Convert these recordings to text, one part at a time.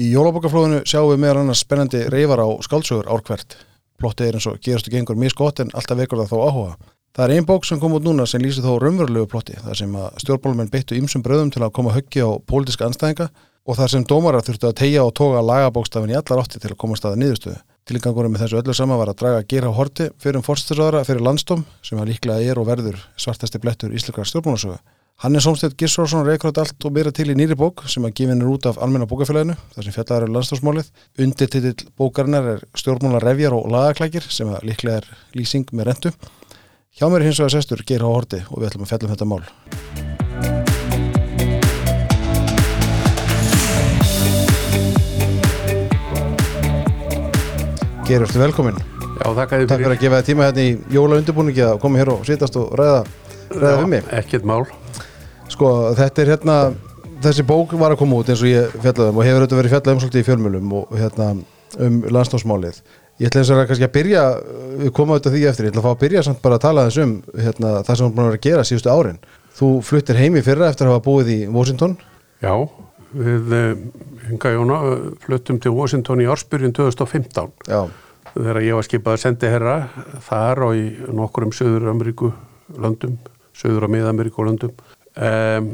Í jólabokaflóðinu sjáum við meðal annars spennandi reyfar á skáldsögur árkvert. Plottið er eins og gerast og gengur misgótt en alltaf vekur það þó áhuga. Það er ein bók sem kom út núna sem lýsir þó raunverulegu plotti, þar sem að stjórnbólmenn byttu ymsum bröðum til að koma höggi á pólitíska anstæðinga og þar sem dómarar þurftu að tegja og toga lagabókstafin í allar átti til að koma staða niðurstöðu. Tilgangurum með þessu öllu sama var að draga Gerha Horti fyrir um forstisraðara fyrir landstóm sem að líklega er og verður svartasti blettur íslikar stjórnbónasögu. Hannes Holmstedt Girsvarsson reykrótt allt og meira til í nýri bók sem að gefin er út af almenna bókafélaginu þar sem fjallar er landstofsmálið. Undirtitill bókarinnar er stjórnmála revjar og lagaklækir sem að líklega er lýsing með rentu. Hjá mér hins vegar sestur Geir H. Horti og við ætlum að fjalla um þetta mál. Geir, ertu velkominn. Já, þakka þið Takk fyrir að gefa þið tíma hérna í jólaundibúningi að koma hér og sitast og ræða, ræða við mig. Ekkert mál. Sko, þetta er hérna, þessi bók var að koma út eins og ég fjallaði um og hefur þetta verið fjallað um svolítið í fjölmjölum og hérna um landstofsmálið. Ég ætla eins og kannski að byrja, við komum auðvitað því eftir, ég ætla að fá að byrja samt bara að tala þess um hérna, það sem hún búin að vera að gera síðustu árin. Þú fluttir heimi fyrra eftir að hafa búið í Washington. Já, við Inga Jóna fluttum til Washington í ársbyrjun 2015 Já. þegar ég var skipað að sendi herra þar og í nokkurum Söður Ameríku löndum, Söður og Mið-Ameríku löndum. Um,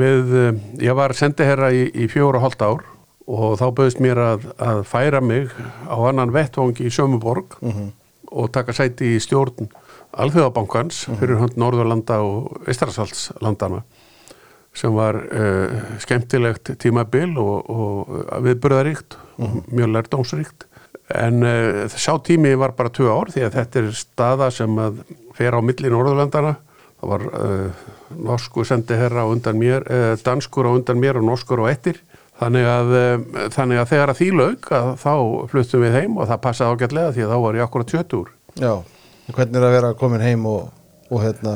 við, ég var sendi herra í, í fjóra og hálft ár og þá bauðist mér að, að færa mig á annan vettvangi í Sömuborg uh -huh. og taka sæti í stjórn Alþjóðabankans uh -huh. fyrir hönd Norðurlanda og Ístarsalslandana sem var uh, skemmtilegt tímabil og, og viðburðaríkt -huh. og mjög lærdomsríkt en uh, sá tími var bara 2 ár því að þetta er staða sem fer á milli Norðurlandana það var norsku sendi herra undan mér, danskur á undan mér og norskur á ettir Þannig að, þannig að þegar að því laug að þá fluttum við heim og það passaði ágætlega því að þá var ég akkurat 70 úr. Já, hvernig er að vera komin heim og, og hérna,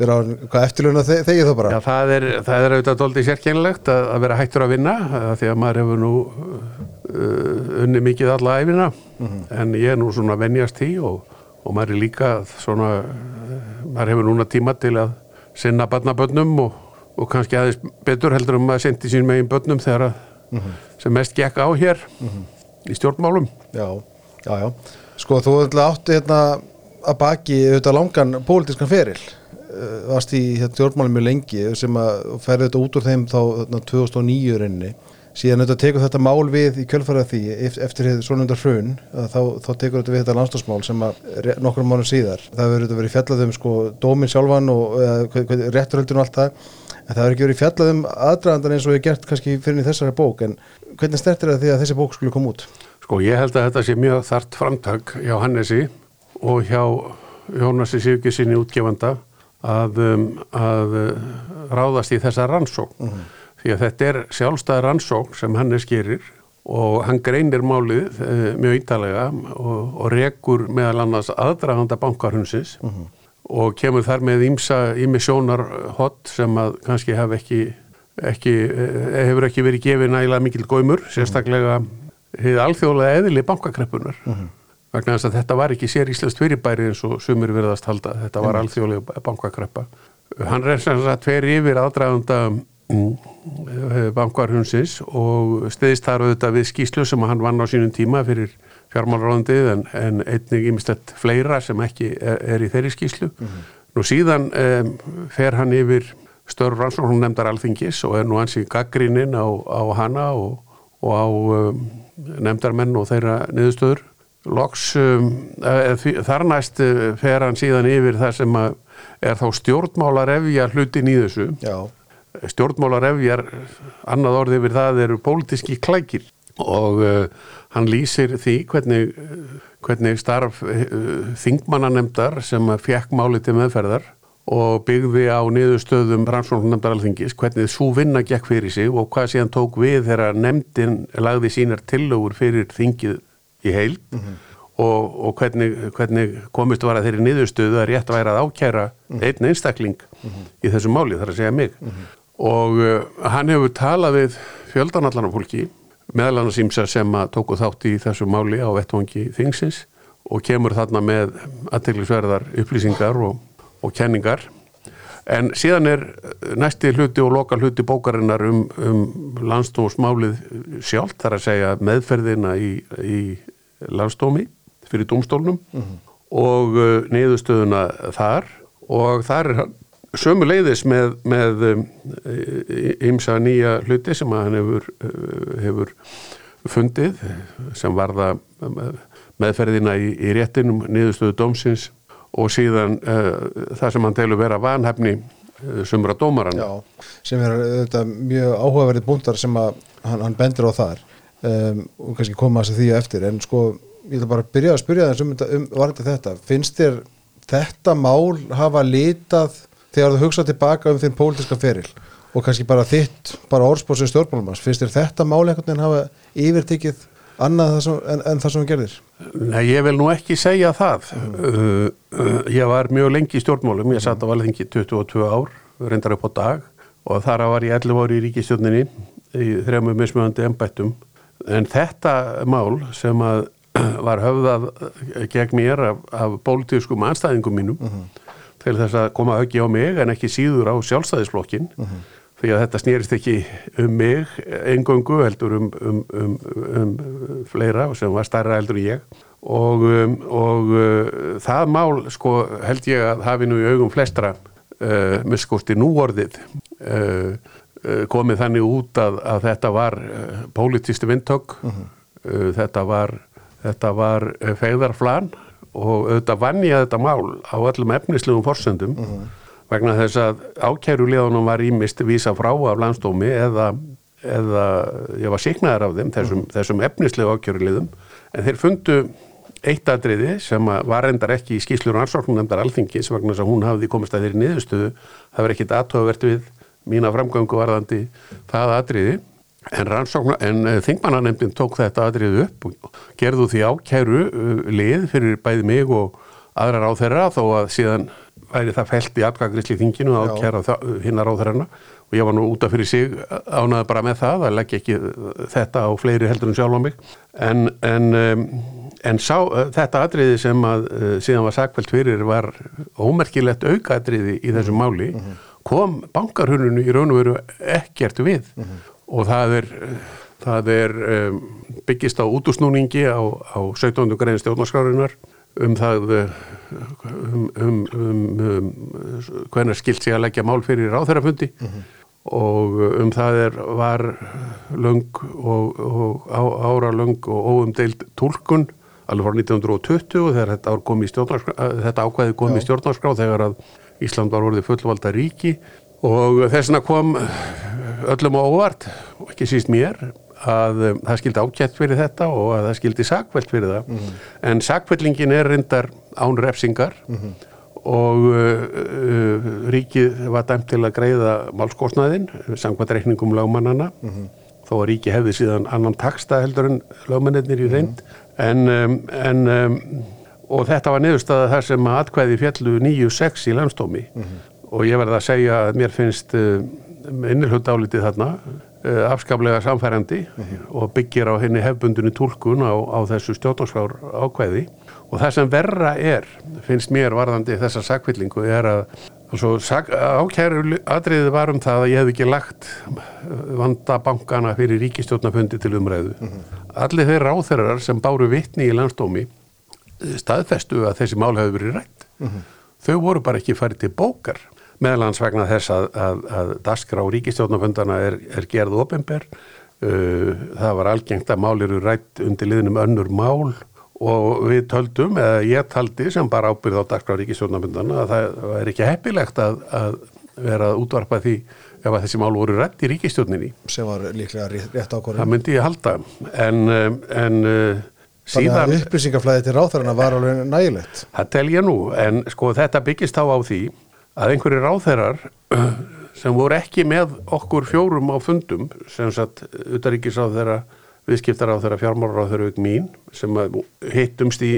vera á hvað eftirluna þegið þá bara? Já, það er, það er auðvitað doldið sérkennilegt að, að vera hættur að vinna því að maður hefur nú uh, unni mikið alla æfina mm -hmm. en ég er nú svona venjast því og, og maður er líka svona, maður hefur núna tíma til að sinna barnabönnum og og kannski aðeins betur heldur um að sendi sín megin börnum þegar að mm -hmm. sem mest gekk á hér mm -hmm. í stjórnmálum Já, já, já Sko þú átti hérna að baki auðvitað langan pólitískan feril varst í hérna, stjórnmálum mjög lengi sem að ferði þetta út úr þeim þá hérna, 2009 reyni síðan auðvitað tekur þetta mál við í kjölfarað því eftir svonundar hrun þá, þá tekur þetta við þetta landstofsmál sem að nokkrum mánum síðar það verður verið fjallað um sko dómin sjálfan og eða, rétturhöldun og allt það en það verður ekki verið fjallað um aðdraðandan eins og ég gert kannski fyrir þessari bók en hvernig stertir það því að þessi bók skulle koma út? Sko ég held að þetta sé mjög þart framtak hjá Hannesi og hjá Jónasi Sýrkisinni útgefanda að, um, að ráðast í þessa rannsók uh -huh. Því að þetta er sjálfstæðar rannsók sem Hannes gerir og hann greinir málið e, mjög ítalega og, og rekur meðal annars aðdraganda bankarhunsins uh -huh og kemur þar með ímissjónar hot sem að kannski hef ekki, ekki, hefur ekki verið gefið nægilega mikil góimur, sérstaklega hefði alþjóðlega eðili bankakreppunar uh -huh. vegna þess að þetta var ekki sér íslenskt fyrirbæri eins og sumur verðast halda, þetta var alþjóðlega bankakreppa. Hann er sagt tveir yfir aðdragunda mm, bankarhunsins og stiðist þar auðvitað við skýslu sem hann vann á sínum tíma fyrir fjármálaráðandið en, en einnig ímestett fleira sem ekki er, er í þeirri skýslu. Mm -hmm. Nú síðan um, fer hann yfir störf rannsóknum nefndar alþingis og er nú hansi gaggríninn á, á hana og, og á um, nefndarmenn og þeirra niðurstöður. Loks um, þar næst fer hann síðan yfir það sem er þá stjórnmálarefja hlutin í þessu. Já. Stjórnmálarefjar, annað orði yfir það eru pólitíski klækir og uh, hann lýsir því hvernig, hvernig starf uh, þingmannanemdar sem fekk máli til meðferðar og byggði á niðurstöðum rannsóknarnemdar alþingis, hvernig svo vinna gekk fyrir sig og hvað síðan tók við þegar nemdin lagði sínar tillögur fyrir þingið í heild mm -hmm. og, og hvernig, hvernig komist var að þeirri niðurstöðu að rétt væri að ákjæra mm -hmm. einn einstakling mm -hmm. í þessu máli, þar að segja mig og uh, hann hefur talað við fjöldanallarnar fólki meðal annars ímsa sem að tóku þátt í þessu máli á vettvangi þingsins og kemur þarna með aðteglisverðar upplýsingar og, og kenningar. En síðan er næsti hluti og loka hluti bókarinnar um, um landstómsmálið sjálf, þar að segja meðferðina í, í landstómi fyrir domstólnum og uh, niðurstöðuna þar og þar er hann sömu leiðis með, með um, ymsa nýja hluti sem hann hefur, uh, hefur fundið sem varða um, meðferðina í, í réttinum niðurstöðu dómsins og síðan uh, það sem hann telur vera vanhefni uh, sumra dómaran. Já, sem er þetta mjög áhugaverði búndar sem hann, hann bendir á þar um, og kannski koma að því eftir en sko, ég vil bara byrja að spyrja þess um, um varandi þetta, finnst þér þetta mál hafa litað þegar þú hugsa tilbaka um þinn pólitíska feril og kannski bara þitt, bara orðspósið stjórnmálumars, finnst þér þetta mál einhvern veginn hafa yfirtekið annað það sem, en, en það sem hún gerðir? Nei, ég vil nú ekki segja það. Uh, uh, ég var mjög lengi í stjórnmálum, ég satt á valðingi 22 ár, reyndar upp á dag og þar var ég 11 ári í ríkistjórninni í þrejum mismjöðandi embættum. En þetta mál sem að var höfðað gegn mér af, af pólitískum anstæðingum mínum til þess að koma auki á mig en ekki síður á sjálfstæðisflokkin því að þetta snýrist ekki um mig engöngu heldur um, um, um, um fleira sem var stærra heldur en ég. Og, um, og uh, það mál sko held ég að hafi nú í augum flestra uh, miskusti núorðið uh, uh, komið þannig út að, að þetta var uh, pólitísti vindtök uh, þetta var þetta var uh, feigðarflan og auðvitað vann ég þetta mál á öllum efnislegum forsendum vegna þess að ákæruleðunum var ímist vísa frá af landsdómi eða, eða ég var signaðar af þeim þessum, þessum efnislegu ákæruleðum en þeir fundu eitt atriði sem var endar ekki í skýslur og ansvarknumndar alþingis vegna þess að hún hafði komist að þeirri niðurstöðu. Það var ekkit aðtöðavert við mína framgöngu varðandi það atriði en, en uh, þingmannanemndin tók þetta atriði upp og gerðu því ákæru uh, lið fyrir bæði mig og aðrar á þeirra þó að síðan væri það felt í atkvæðgrisli þinginu að ákæra hinnar á þeirra og ég var nú útaf fyrir sig ánaði bara með það að leggja ekki þetta á fleiri heldur en sjálf á mig. En, en, en sá, þetta atriði sem að síðan var sakveld fyrir var ómerkilegt auka atriði í þessu máli. Kom bankarhununu í raun og veru ekkert við og það er, það er um, byggist á útúsnúningi á, á 17. grein stjórnarskrárinar um það um, um, um, um hvernig skilt sig að leggja mál fyrir ráþærafundi og um það er var löng og, og á, ára löng og óumdeild tólkun alveg frá 1920 þegar þetta, kom stjórnarskrá, þetta ákvæði kom í stjórnarskrá þegar að Ísland var orðið fullvalda ríki. Og þess vegna kom öllum óvart ekki síst mér að um, það skildi ákjætt fyrir þetta og að það skildi sakveld fyrir það. En sakveldingin er reyndar án refsingar og uh, uh, ríkið var dæmt til að greiða málskostnaðin samkvæmt reikningum lögmannana þó að ríki hefði síðan annan taksta heldur en lögmannir í reynd. En, um, en um, og þetta var niðurstaða þar sem að atkvæði fjallu 9-6 í landstómi og ég verði að segja að mér finnst uh, innilhundálitið þarna uh, afskaplega samfærandi og byggir á henni hefbundunni tólkun á, á þessu stjórnarskrár ákvæði og það sem verra er, finnst mér varðandi þessa sakvillingu er að svo, sak, ákæru atriðið var um það að ég hef ekki lagt vanda bankana fyrir ríkistjórnafundi til umræðu. Allir þeir ráþeirar sem báru vittni í landstómi staðfestu að þessi mál hefur verið rætt. Þau voru bara ekki farið til bókar meðalans vegna þess að, að, að daskra á ríkistjórnafundana er, er gerð ofinber. Uh, það var algengt að mál eru rætt undir liðnum önnur mál og við töldum, eða ég taldi sem bara ábyrð á daskra á ríkistjórnafundana að það er ekki heppilegt að, að vera að útvarpa því ef að þessi mál voru rætt í ríkistjórninni. sem var líklega rétt, rétt Það ákvörðin myndi ég halda en, um, en uh, þannig að upplýsingaflæði til ráþarana var alveg nægilegt Það tel ég nú, en sko þetta byggist þá á því að einhverju ráþeirar sem voru ekki með okkur fjórum á fundum sem sagt utaríkisráþeira, viðskiptaráþeira, fjármálaráþeira auk mín sem hittumst í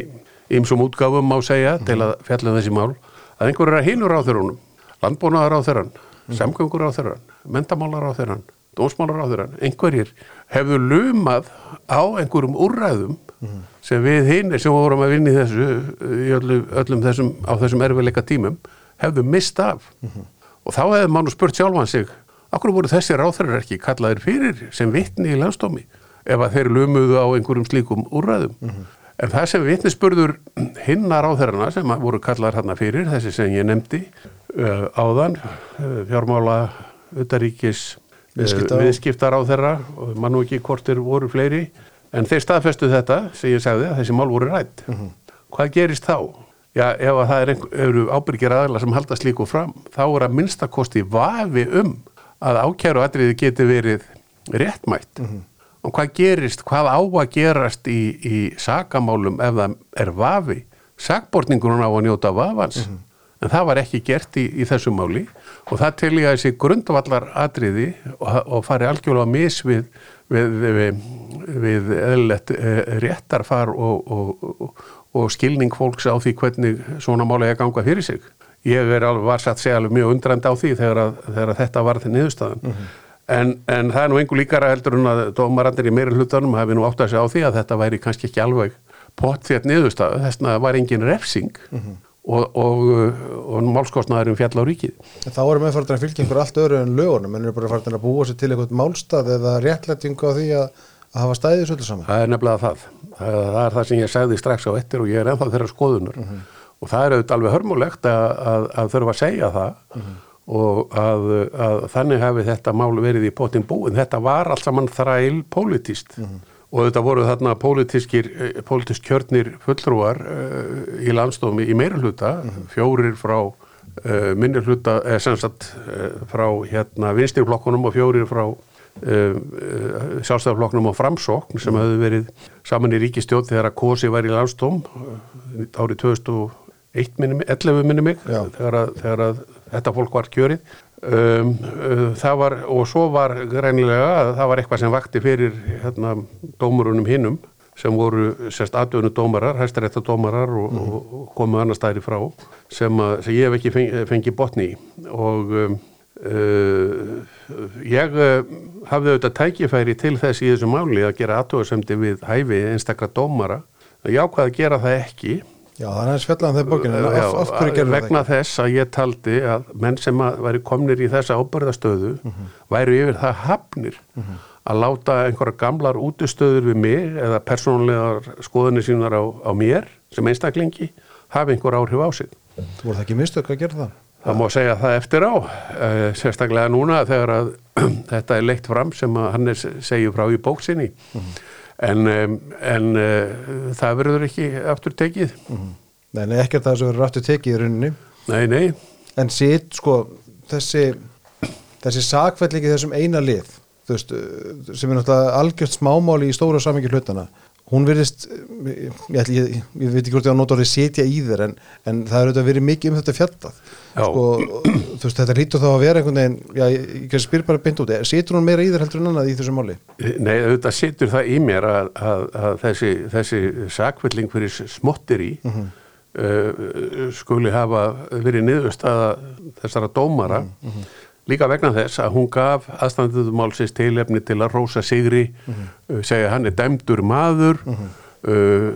ymsum útgáfum má segja til að fjalla um þessi mál að einhverju er að hinur ráþeirunum landbúnaðaráþeiran, mm. samgönguráþeiran mentamálaráþeiran, dómsmálaráþeiran einhverjir hefðu lumað á einhverjum úrræðum sem við hinn sem vorum að vinna í þessu öllum, öllum þessum, á þessum erfiðleika tímum hefðu mist af. Og þá hefði mann spurt sjálfan sig okkur voru þessi ráþærar ekki kallaðir fyrir sem vittni í landstómi ef að þeir lumuðu á einhverjum slíkum úrræðum? En það sem vittnisspurður hinnar ráþærarna sem voru kallaðir hann fyrir þessi sem ég nefndi uh, áðan uh, fjármála utaríkis Viðskipta- viðskiptar á þeirra og mann nú ekki hvort þeir voru fleiri en þeir staðfestu þetta sem ég sagði að þessi mál voru rætt hvað gerist þá? Já, ef að það er einhver, eru ábyrgir aðla sem halda slíku fram þá er að minnstakosti vafi um að ákæru atriði geti verið réttmætt. Og hvað gerist, hvað á að gerast í, í sakamálum ef það er vafi? Sakbortningurinn á að njóta vafans. En það var ekki gert í, í þessu máli. Og það tel ég að þessi grundvallar atriði og, og fari algjörlega mis við, við, við, við eðlilegt eh, réttarfar og, og, og, skilning fólks á því hvernig svona máli er að ganga fyrir sig. Ég er alveg, var satt segja alveg mjög undrandi á því þegar, að, þegar að þetta var þetta niðurstaðan. En, en það er nú einhver líkara heldur en að dómarandir í meiri hlutunum hafi nú átt að segja á því að þetta væri kannski ekki alveg pott því að niðurstaðu, þess að það var engin refsing og, og, og málskostnaðurinn fjall á ríkið. En þá erum við farin að fylgja einhver allt öðru en lögunum en eru bara farin að búa sér til eitthvað málstað eða réttlætingu á því að, að hafa stæðið svolítið saman. Það er nefnilega það. Það, það er það sem ég sagði strax á ettir og ég er ennþá þeirra skoðunar og það er auðvitað alveg hörmulegt að, að, að þurfa að segja það og að, að þannig hafi þetta mál verið í potin búin. Þetta var allt saman þræl pólitíst og þetta voru þarna pólitískir, eh, pólitísk kjörnir fullrúar uh, í landstómi í meira hluta, fjórir frá uh, minni hluta, eða sem sagt uh, frá hérna vinstirflokkunum og fjórir frá sjálfstæðarflokknum og framsókn sem hefðu verið saman í ríkistjóð þegar að Kosi var í landstóm uh, árið 2001 minni, mig- 11 minni mig þegar að, þegar að þetta fólk var kjörið. Um, uh, það var og svo var greinilega að það var eitthvað sem vakti fyrir hérna, dómurunum hinnum sem voru sérst aðdöðnu dómarar, hæstarétta dómarar og, og, og komu annar stæri frá sem, að, sem ég hef ekki fengi, fengi botni í. Og um, uh, ég uh, hafði auðvitað tækifæri til þess í þessu máli að gera aðtöðasemdi við hæfi einstakra dómara ég ákvað að gera það ekki Já, það er fjallaðan þegar bókinu, en af, af hverju gerur það vegna þess að ég taldi að menn sem að væri komnir í þessa ábyrðastöðu væru yfir það hafnir að láta einhverja gamlar útistöður við mig eða persónulegar skoðunni sínar á, á mér sem einstaklingi hafi einhver áhrif á sig. ekki? Voru það ekki mistök að gera það? Það má segja það eftir á, uh, sérstaklega núna þegar að þetta er leitt fram sem hann segju frá í bóksinni. En, um, en uh, það verður ekki aftur tekið. Nei, nei, ekkert það sem verður aftur tekið í rauninni. Nei, nei, En sitt, sko, þessi, þessi sakfellingi þessum eina lið, þú veist, sem er náttúrulega algjört smámáli í stóra samingi hlutana, hún verðist, ég, ætli- ég, ég veit ekki hvort ég á orðið setja í þér, en, en það er auðvitað verið mikið um þetta fjallað. Já. Sko, þú veist, þetta lítur þá að vera einhvern veginn, já, ég, ég spyr bara beint út, situr hún meira í þér heldur en annað í þessu máli? Nei, auðvitað situr það í mér að, að, að þessi, þessi sakvilling fyrir smottir í skuli hafa verið niðurstaða þessara dómara líka vegna þess að hún gaf aðstanduðum málsins tilefni til að rósa sigri uh, segja hann er dæmdur maður. Uh,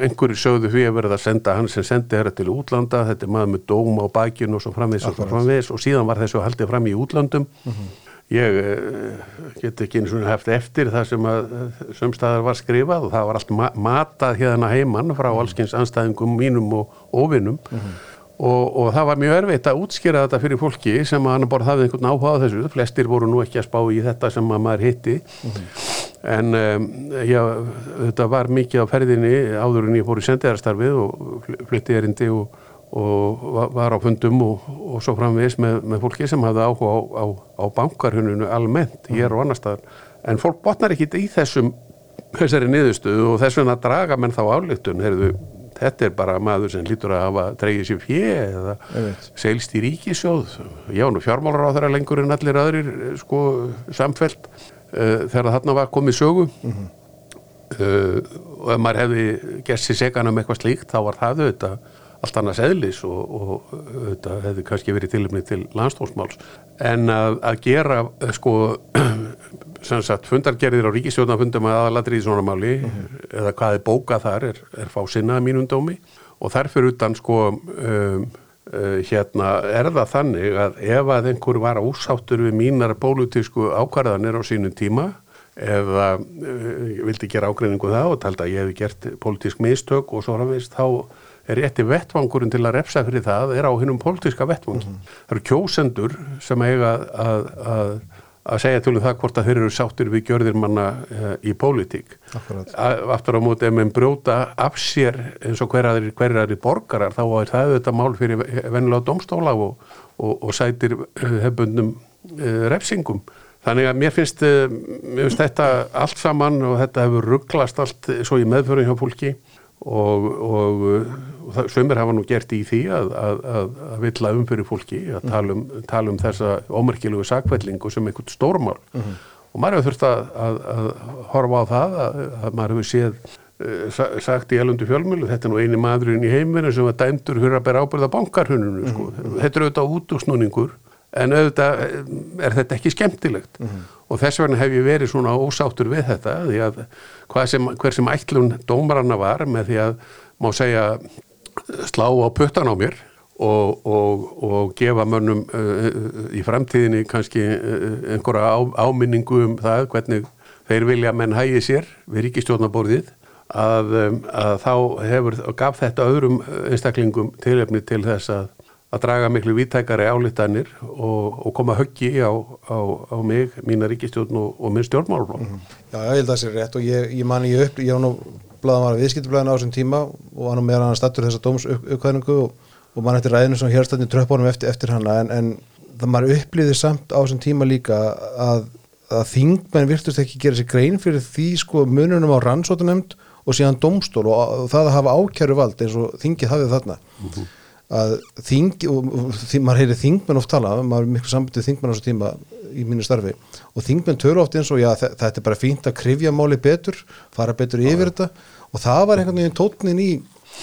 einhverju sögðu því að verða að senda hann sem sendi þeirra til útlanda þetta er maður með dóm á bakinu og svo framvegis og svo framvegis og síðan var þessu haldið fram í útlandum Ég uh, get ekki eins og haft eftir það sem að sömstæðar var skrifað og það var allt ma matað hérna heimann frá allskins anstæðingum mínum og óvinnum og, og það var mjög erfitt að útskýra þetta fyrir fólki sem hann bara hafði einhvern áhuga á þessu. Flestir voru nú ekki að spá í þetta sem að maður hitti en um, já, þetta var mikið á ferðinni áður en ég fór í sendiðarstarfið og fl- flutti erindi og og va- var á fundum og, og svo framvegis með, með fólki sem hafði áhuga á, á, á bankarhununu almennt hér og annar staðar. En fólk botnar ekki í þessum þessari niðurstöðu og þess vegna draga menn þá álíktun, heyrðu, þetta er bara maður sem lítur að hafa dreigið sér fjö eða seilst í ríkisjóð. Já, nú fjármálar á þeirra lengur en allir aðrir eh, sko samfelt uh, þegar þarna var komið sögu. Uh, og ef maður hefði gert sér segan um eitthvað slíkt þá var það auðvitað allt annars eðlis og, og auðvitað hefði kannski verið tilumni til landstómsmáls en að, að gera eh, sko sem sagt fundargerðir á ríkistjórnafundum að aðalatri í svona máli eða hvað er bókað þar er, er fá sinna að mínum dómi og þarfur utan sko um, uh, hérna er það þannig að ef að einhver var ósáttur við mínar pólutísku ákvarðanir á sínum tíma eða uh, vildi gera ágreiningu um það og talda að ég hef gert pólitísk mistök og svo framvegist þá er rétti vettvangurinn til að refsa fyrir það er á hinnum pólitíska vettvangi. Mm -hmm. Það eru kjósendur sem eiga að, að, að segja til um það hvort að þeir eru sáttir við gjörðir manna uh, í pólitík. Aftur á móti ef maður brjóta af sér eins og hverjaðir hverjaðir borgarar þá er það þetta mál fyrir vennilega domstóla og, og, og sætir eh, hefbundum uh, refsingum. Þannig að mér finnst, mér finnst þetta allt saman og þetta hefur rugglast allt svo í meðförum hjá fólki og, og, og sömur hafa nú gert í því að, að, að, að vilja um fyrir fólki að tala um, tala um þessa ómerkilugu sakvellingu sem einhvern stórmál uh -huh. og maður hefur þurft að horfa á það að maður hefur séð uh, sagt í elundu fjölmjölu þetta er nú eini maðurinn í heiminu sem var dæmdur fyrir að bera ábyrða bankarhununu sko. uh -huh. þetta er auðvitað útúsnúningur en auðvitað er þetta ekki skemmtilegt -huh. Og þess vegna hef ég verið svona ósáttur við þetta því að sem, hver sem ætlun dómaranna var með því að má segja slá á puttan á mér og, og, og gefa mönnum uh, í framtíðinni kannski uh, einhverja á, áminningu um það hvernig þeir vilja menn hægi sér við ríkistjórnaborðið að, um, að þá hefur, gaf þetta öðrum einstaklingum tilefni til þess að að draga miklu viðtækari álittanir og, og koma höggi á, á, á mig, mína ríkistjórn og, og minn stjórnmálflokk. Mm -hmm. Já, ég held að það sé rétt og ég, ég man ég upp, ég var nú blaðan var viðskiptublaðin á þessum tíma og var nú meðan hann stattur þessa dómsuppkvæðningu og, og man eftir ræðinu sem hérstættin tröfbónum eftir, eftir hana en, en það maður upplýði samt á þessum tíma líka að, að þingmenn virtust ekki gera sér grein fyrir því sko mununum á rannsótanemnd og síðan domstól og það að hafa ákjæru vald eins og þingið hafið þarna. Mm -hmm að þing, og, því, maður heyri þingmenn oft tala, maður er miklu sambundið þingmenn á þessu tíma í mínu starfi. Og þingmenn töru oft eins og já þetta er bara fínt að krifja máli betur, fara betur yfir þetta. Og það var einhvern veginn tótnin í,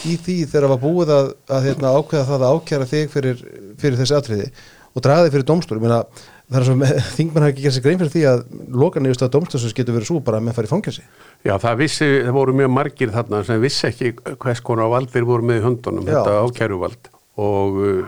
í því þegar það var búið að, að hérna, ákveða það að ákjæra þig fyrir, fyrir þessi atriði og draga þig fyrir domstól, ég meina það er svona, þingmenn hafa ekki gerð sér grein fyrir því að lokan yfirst að domstólsins getur verið svo bara að menn fari fangjasi. Já, það vissi, það voru mjög margir þarna sem vissi ekki hvers konar vald þeir voru með í höndunum, Já. þetta ákjæruvald og uh,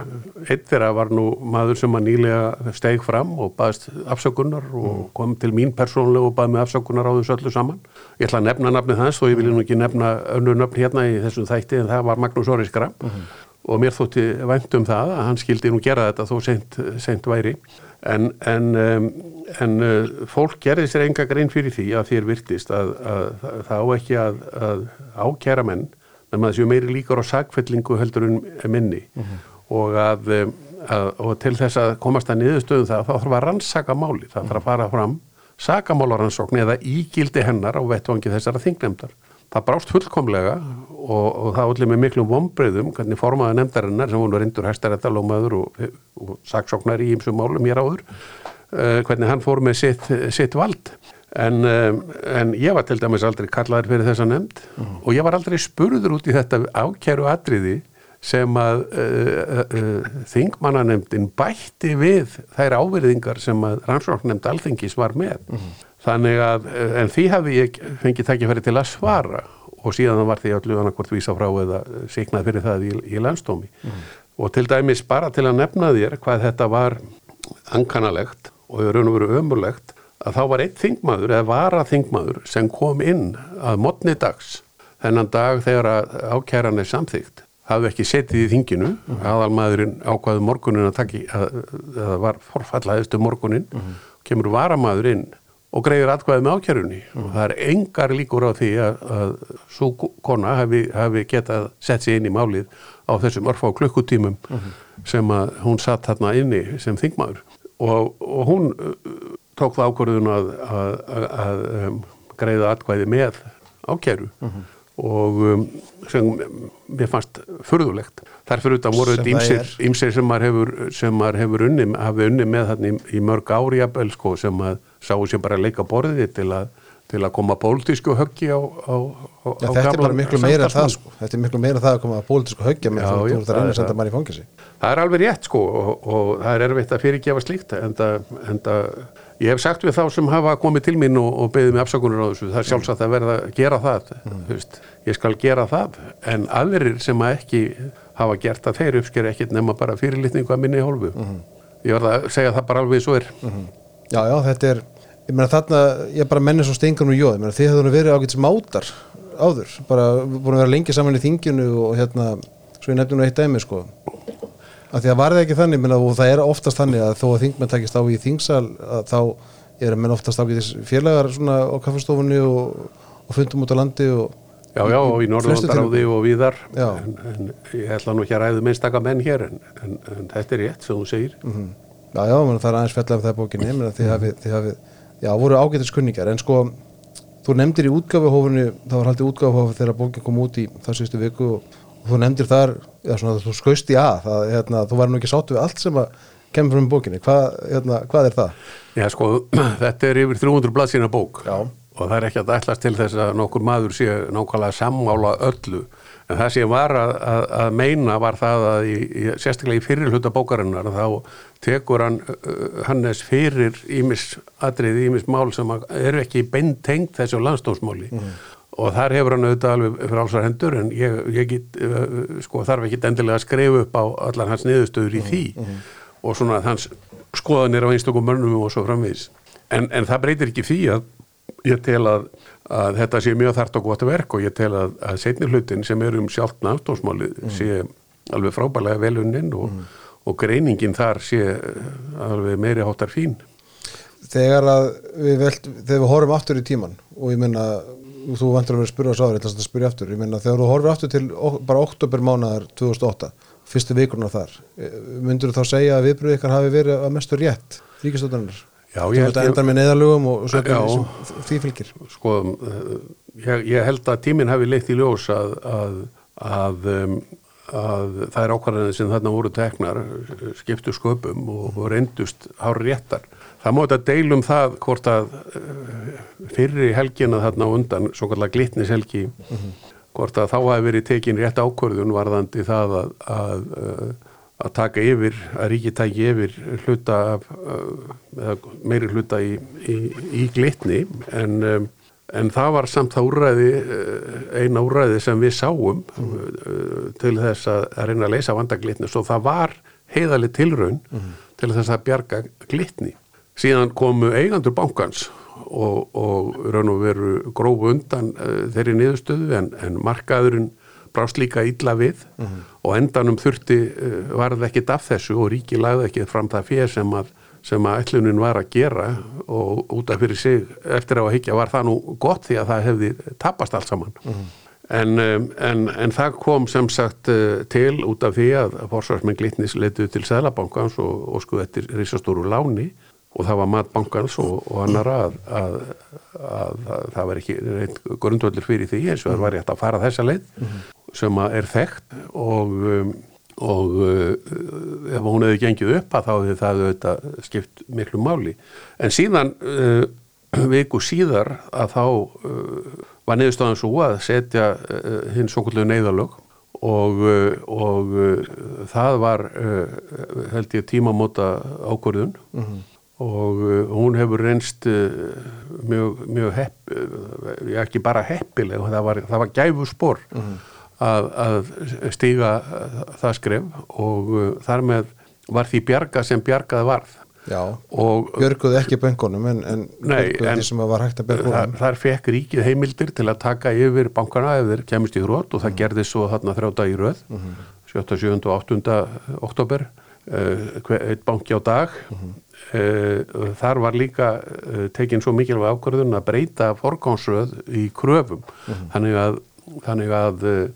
einn þeirra var nú maður sem að nýlega steg fram og baðist afsökunar og mm. kom til mín persónlega og baði með afsökunar á þessu öllu saman. Ég ætla að nefna nafnið hans og ég vil nú ekki nefna önnu nöfn hérna í þessum þætti en það var Magnús Óriskra mm -hmm. og mér þótti vænt um það að hann skildi nú gera þetta þó seint, seint væri en, en, um, en uh, fólk gerði sér enga grein fyrir því að þér virtist að, að, að það á ekki að, að ákjæra menn en maður séu meiri líkar á sagfellingu heldur en minni mhm. -huh. og, að, eh, að, og til þess að komast að niðurstöðum það þá þarf að rannsaka máli, það þarf að fara fram sagamálarannsókn eða ígildi hennar á vettvangi þessara þingnemdar það brást fullkomlega og, og það allir með miklu vombriðum hvernig formaða nefndarinnar sem var reyndur hæstarættalómaður og, og saksóknar í ýmsum málum hér áður uh, hvernig hann fór með sitt, sitt vald En, en ég var til dæmis aldrei kallaður fyrir þessa nefnd mm. og ég var aldrei spurður út í þetta ákjæru atriði sem að uh, uh, þingmannanemndin bætti við þær áverðingar sem að rannsóknnemnd alþengis var með. Mm. Þannig að, en því hafi ég fengið takkifæri til að svara og síðan var því allu annarkvort vísa frá eða siknað fyrir það í, í landstómi. Mm. Og til dæmis bara til að nefna þér hvað þetta var ankanalegt og raun og veru ömurlegt að þá var einn þingmaður eða vara þingmaður sem kom inn að modni dags þennan dag þegar ákæran er samþygt hafði ekki setið í þinginu uh -huh. aðalmaðurinn ákvaði morgunin að taki að það var forfallaðistu morgunin uh -huh. kemur varamaður inn og greiður atkvæði með ákjærunni uh -huh. og það er engar líkur á því að, að svo kona hafi, hafi getað sett sér inn í málið á þessum örfá klukkutímum sem að hún satt þarna inni sem þingmaður og, og hún tók það ákvörðun að, að, að, að um, greiða atkvæði með ákjæru mhm. -huh. og um, sem mér fannst förðulegt. Þarfur utan voru þetta ýmsir sem maður hefur, sem maður hefur unni, hafi unni með þarna í, í mörg ári jafnvel sko sem maður sáu sem bara leika borðið til að til að koma pólitísku höggi á, á, á já, Þetta er bara miklu meira það sko. Þetta er miklu meira það að koma pólitísku höggi með þú ert að reyna að senda mann í fangisi Það er alveg rétt sko og, og það er erfitt að fyrirgefa slíkt en það Ég hef sagt við þá sem hafa komið til mín og, og beðið mig afsakunur á þessu, það er sjálfsagt að verða að gera það, mm. veist, ég skal gera það, en aðrir sem að ekki hafa gert að þeir uppsker ekkit nema bara fyrirlitningu að minni hólfu. Mm. Ég verða að segja það bara alveg svo er. Mm. Já, já, þetta er, ég meina þarna, ég er bara menni svo stengur og jóð, ég meina þið hefðu verið ágætis mátar áður, bara búin að vera lengi saman í þinginu og hérna, svo ég nefndi nú eitt dæmi sko að því að var það ekki þannig minna, og það er oftast þannig að þó að þingmenn takist á í þingsal þá er menn oftast ágætis félagar svona á kaffastofunni og, og fundum út á landi og Já, já, og í Norðlandaráði og viðar en, en ég ætla nú ekki að ræðu minnstaka menn hér en, en, en þetta er rétt sem þú segir. Mm -hmm. Já, já, menn, það er aðeins fjallega af það bókinni menn, þið hafið, þið hafið, já, voru ágætis kunningar en sko, þú nefndir í útgafuhófunni það var haldið útgafuhófu þegar bókin kom út í það síðustu viku og þú nefndir þar, svona, þú skausti að það, hérna, þú var nú ekki sáttu við allt sem að kemur frá bókinni, Hva, hérna, hvað er það? Já, sko, þetta er yfir 300 blaðsina bók. Já. Og það er ekki að ætlast til þess að nokkur maður sé nákvæmlega sammála öllu. En það sem var að, að, að meina var það að í, í, sérstaklega í fyrirluta bókarinnar þá tekur hann Hannes fyrir ímis atrið, ímis mál sem eru ekki beintengt þessu landstómsmáli mm. Og þar hefur hann auðvitað alveg fyrir alls að hendur en ég, ég get, uh, sko þarf ekki endilega að skrifa upp á allar hans niðurstöður í mm. því mm. og svona hans skoðanir á einstakum mönnum og svo framvís en, en það breytir ekki því að ég tel að, að þetta sé mjög þart og gott verk og ég tel að, að setni hlutin sem er um sjálft náttúrsmáli mm. sé alveg frábælega veluninn og, mm. og greiningin þar sé alveg meiri hátar fín. Þegar að við velt, þegar við horfum aftur í tíman og ég menna, þú vantur að vera að spyrja sáður, ég ætla að spyrja aftur, ég menna þegar þú horfum aftur til bara oktober mánaðar 2008, fyrstu vikurna þar, eh, myndur þú þá segja að viðbröð ykkar hafi verið að mestu rétt ríkistöðunar? Já, ég held að enda með neðalögum og svo því fylgir sko, ég, ég held að tíminn hafi leitt í ljós að, að, að, að það er ákvarðanir sem þarna voru teknar skiptu sköpum og, og reyndust hár réttar. Það móti að deilum það hvort að uh, fyrri helgina þarna undan, svo kallar glitnishelgi mm -hmm. hvort að þá hafi verið tekin rétt ákvarðun varðandi það að uh, að taka yfir, að ríki taki yfir hluta af, meiri hluta í, í, í glitni en, en það var samt það úræði, eina úræði sem við sáum mm. til þess að, að reyna að leysa vandaglitni svo það var heiðalið tilraun mm. til þess að bjarga glitni. Síðan komu eigandur bankans og, og raun og veru grófu undan uh, þeirri niðurstöðu en, en markaðurinn brást líka illa við mm -hmm. og endanum þurfti uh, varð ekkit af þessu og ríki lagði ekki fram það fyrir sem að sem að ætlunin var að gera og út af fyrir sig eftir á að higgja var það nú gott því að það hefði tapast allt saman mm -hmm. en, en, en það kom sem sagt uh, til út af því að fórsvarsmenn glitnis letuð til Sælabankans og, og þetta er risastóru láni og það var matbankans og, og annara að, að, að, að það var ekki grundvöldur fyrir því eins og það var rétt að fara þessa leið mm -hmm sem er þekkt og, um, og uh, ef hún hefði gengið upp að þá hefði það auðvitað skipt miklu máli. En síðan uh, viku síðar að þá uh, var niðurstofan svo að setja uh, hinn svo kvöldu neyðalög og, uh, og uh, það var held ég tímamóta ákvörðun mm -hmm. Og hún hefur reynst mjög, mjög hepp, ekki bara heppileg, það var, það var gæfu spór mm -hmm að, að stíga það skref og uh, þar með var því bjarga sem bjargað varð. Já, björguði ekki böngunum en, en björguði því sem var hægt að björguði. Þar, þar fekk ríkið heimildir til að taka yfir bankana ef þeir kemist í hrótt og það mm. gerði svo þarna þrjáta í röð, mm -hmm. 7. 7. og 8. oktober, uh, eitt banki á dag. Mm -hmm. þar var líka uh, tekinn svo mikilvæg ákvörðun að breyta forgánsröð í kröfum. -hmm. Þannig að, þannig að uh,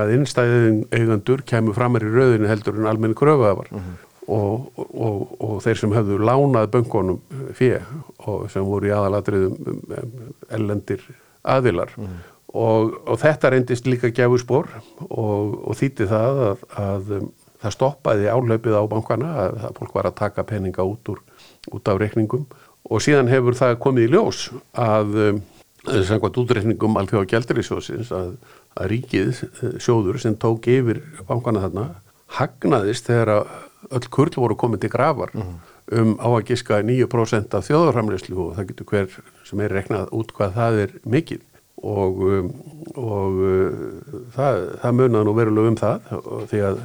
að innstæðin eigandur kemur framar í rauðinu heldur en almenni kröfuðafar mm -hmm. og, og, og, og þeir sem hefðu lánað böngunum fyrir og sem voru í aðalatriðum um, um, ellendir aðilar mm -hmm. og þetta reyndist líka gefur spór og þýtti það að, að það stoppaði áhlaupið á bankana að, fólk var að taka peninga út, úr, út af reikningum og síðan hefur það komið í ljós að um, samkvæmt útreikningum alþjóða gældurísjóðsins að, að ríkið eh, sjóður sem tók yfir bankana þarna hagnaðist þegar öll kurl voru komið til gravar mm -hmm. um á að giska 9% af þjóðarframleyslu og það getur hver sem er reknað út hvað það er mikið og, um, og uh, það, það munað nú verulega um það því að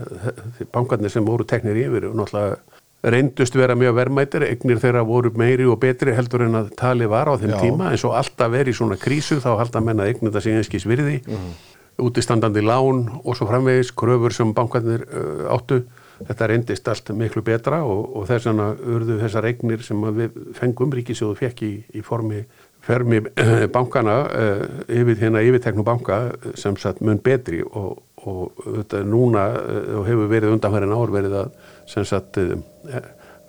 því bankarnir sem voru teknir yfir náttúrulega reyndust vera mjög verðmættir, egnir þeirra voru meiri og betri heldur en að tali var á þeim Já. tíma eins og alltaf verið í svona krísu þá halda menna egnir það sem einskís virði Mhm. útistandandi lán og svo framvegis kröfur sem bankarnir uh, áttu þetta reyndist allt miklu betra og, og þess vegna urðu þessar eignir sem við fengum ríkisjóðu fekk í, í formi fermi eh, bankana uh, yfir hérna yfirteknu banka eh, sem sagt mun betri og, og þetta er núna og hefur verið undanfærin ár verið að sem sagt uh,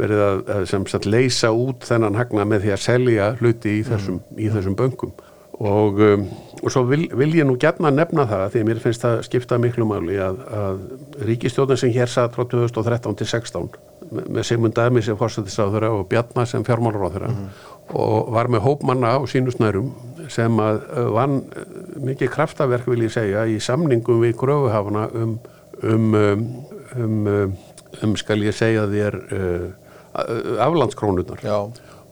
verið að, að sem sagt leysa út þennan hagna með því að selja hluti í þessum, í þessum bönkum. Og, um, og svo vil, vil ég nú gætna nefna það því að mér finnst það skipta miklu máli að, að ríkistjóðin sem hér satt frá 2013 til 16 með, Sigmund Dæmi sem fórsættisáðura og Bjarnar sem fjármálaráðura og var með hópmanna á sínusnærum sem að uh, vann uh, mikið kraftaverk vil ég segja í samningum við gröfuhafana um um, um, um, um, um skal ég segja þér uh, aflandskrónunar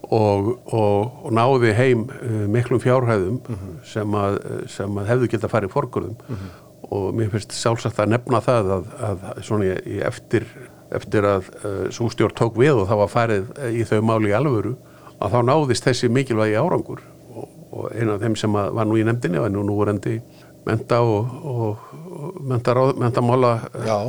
og, og, og náði heim miklum fjárhæðum sem, að, sem að hefðu geta farið forgörðum. Og mér finnst sjálfsagt að nefna það að, að svona í eftir, eftir að uh, svo stjórn tók við og það var farið í þau máli í alvöru að þá náðist þessi mikilvægi árangur. Og, og eina af þeim sem var nú í nefndinni er nú núverandi menta og, og, og menta, mentamála já,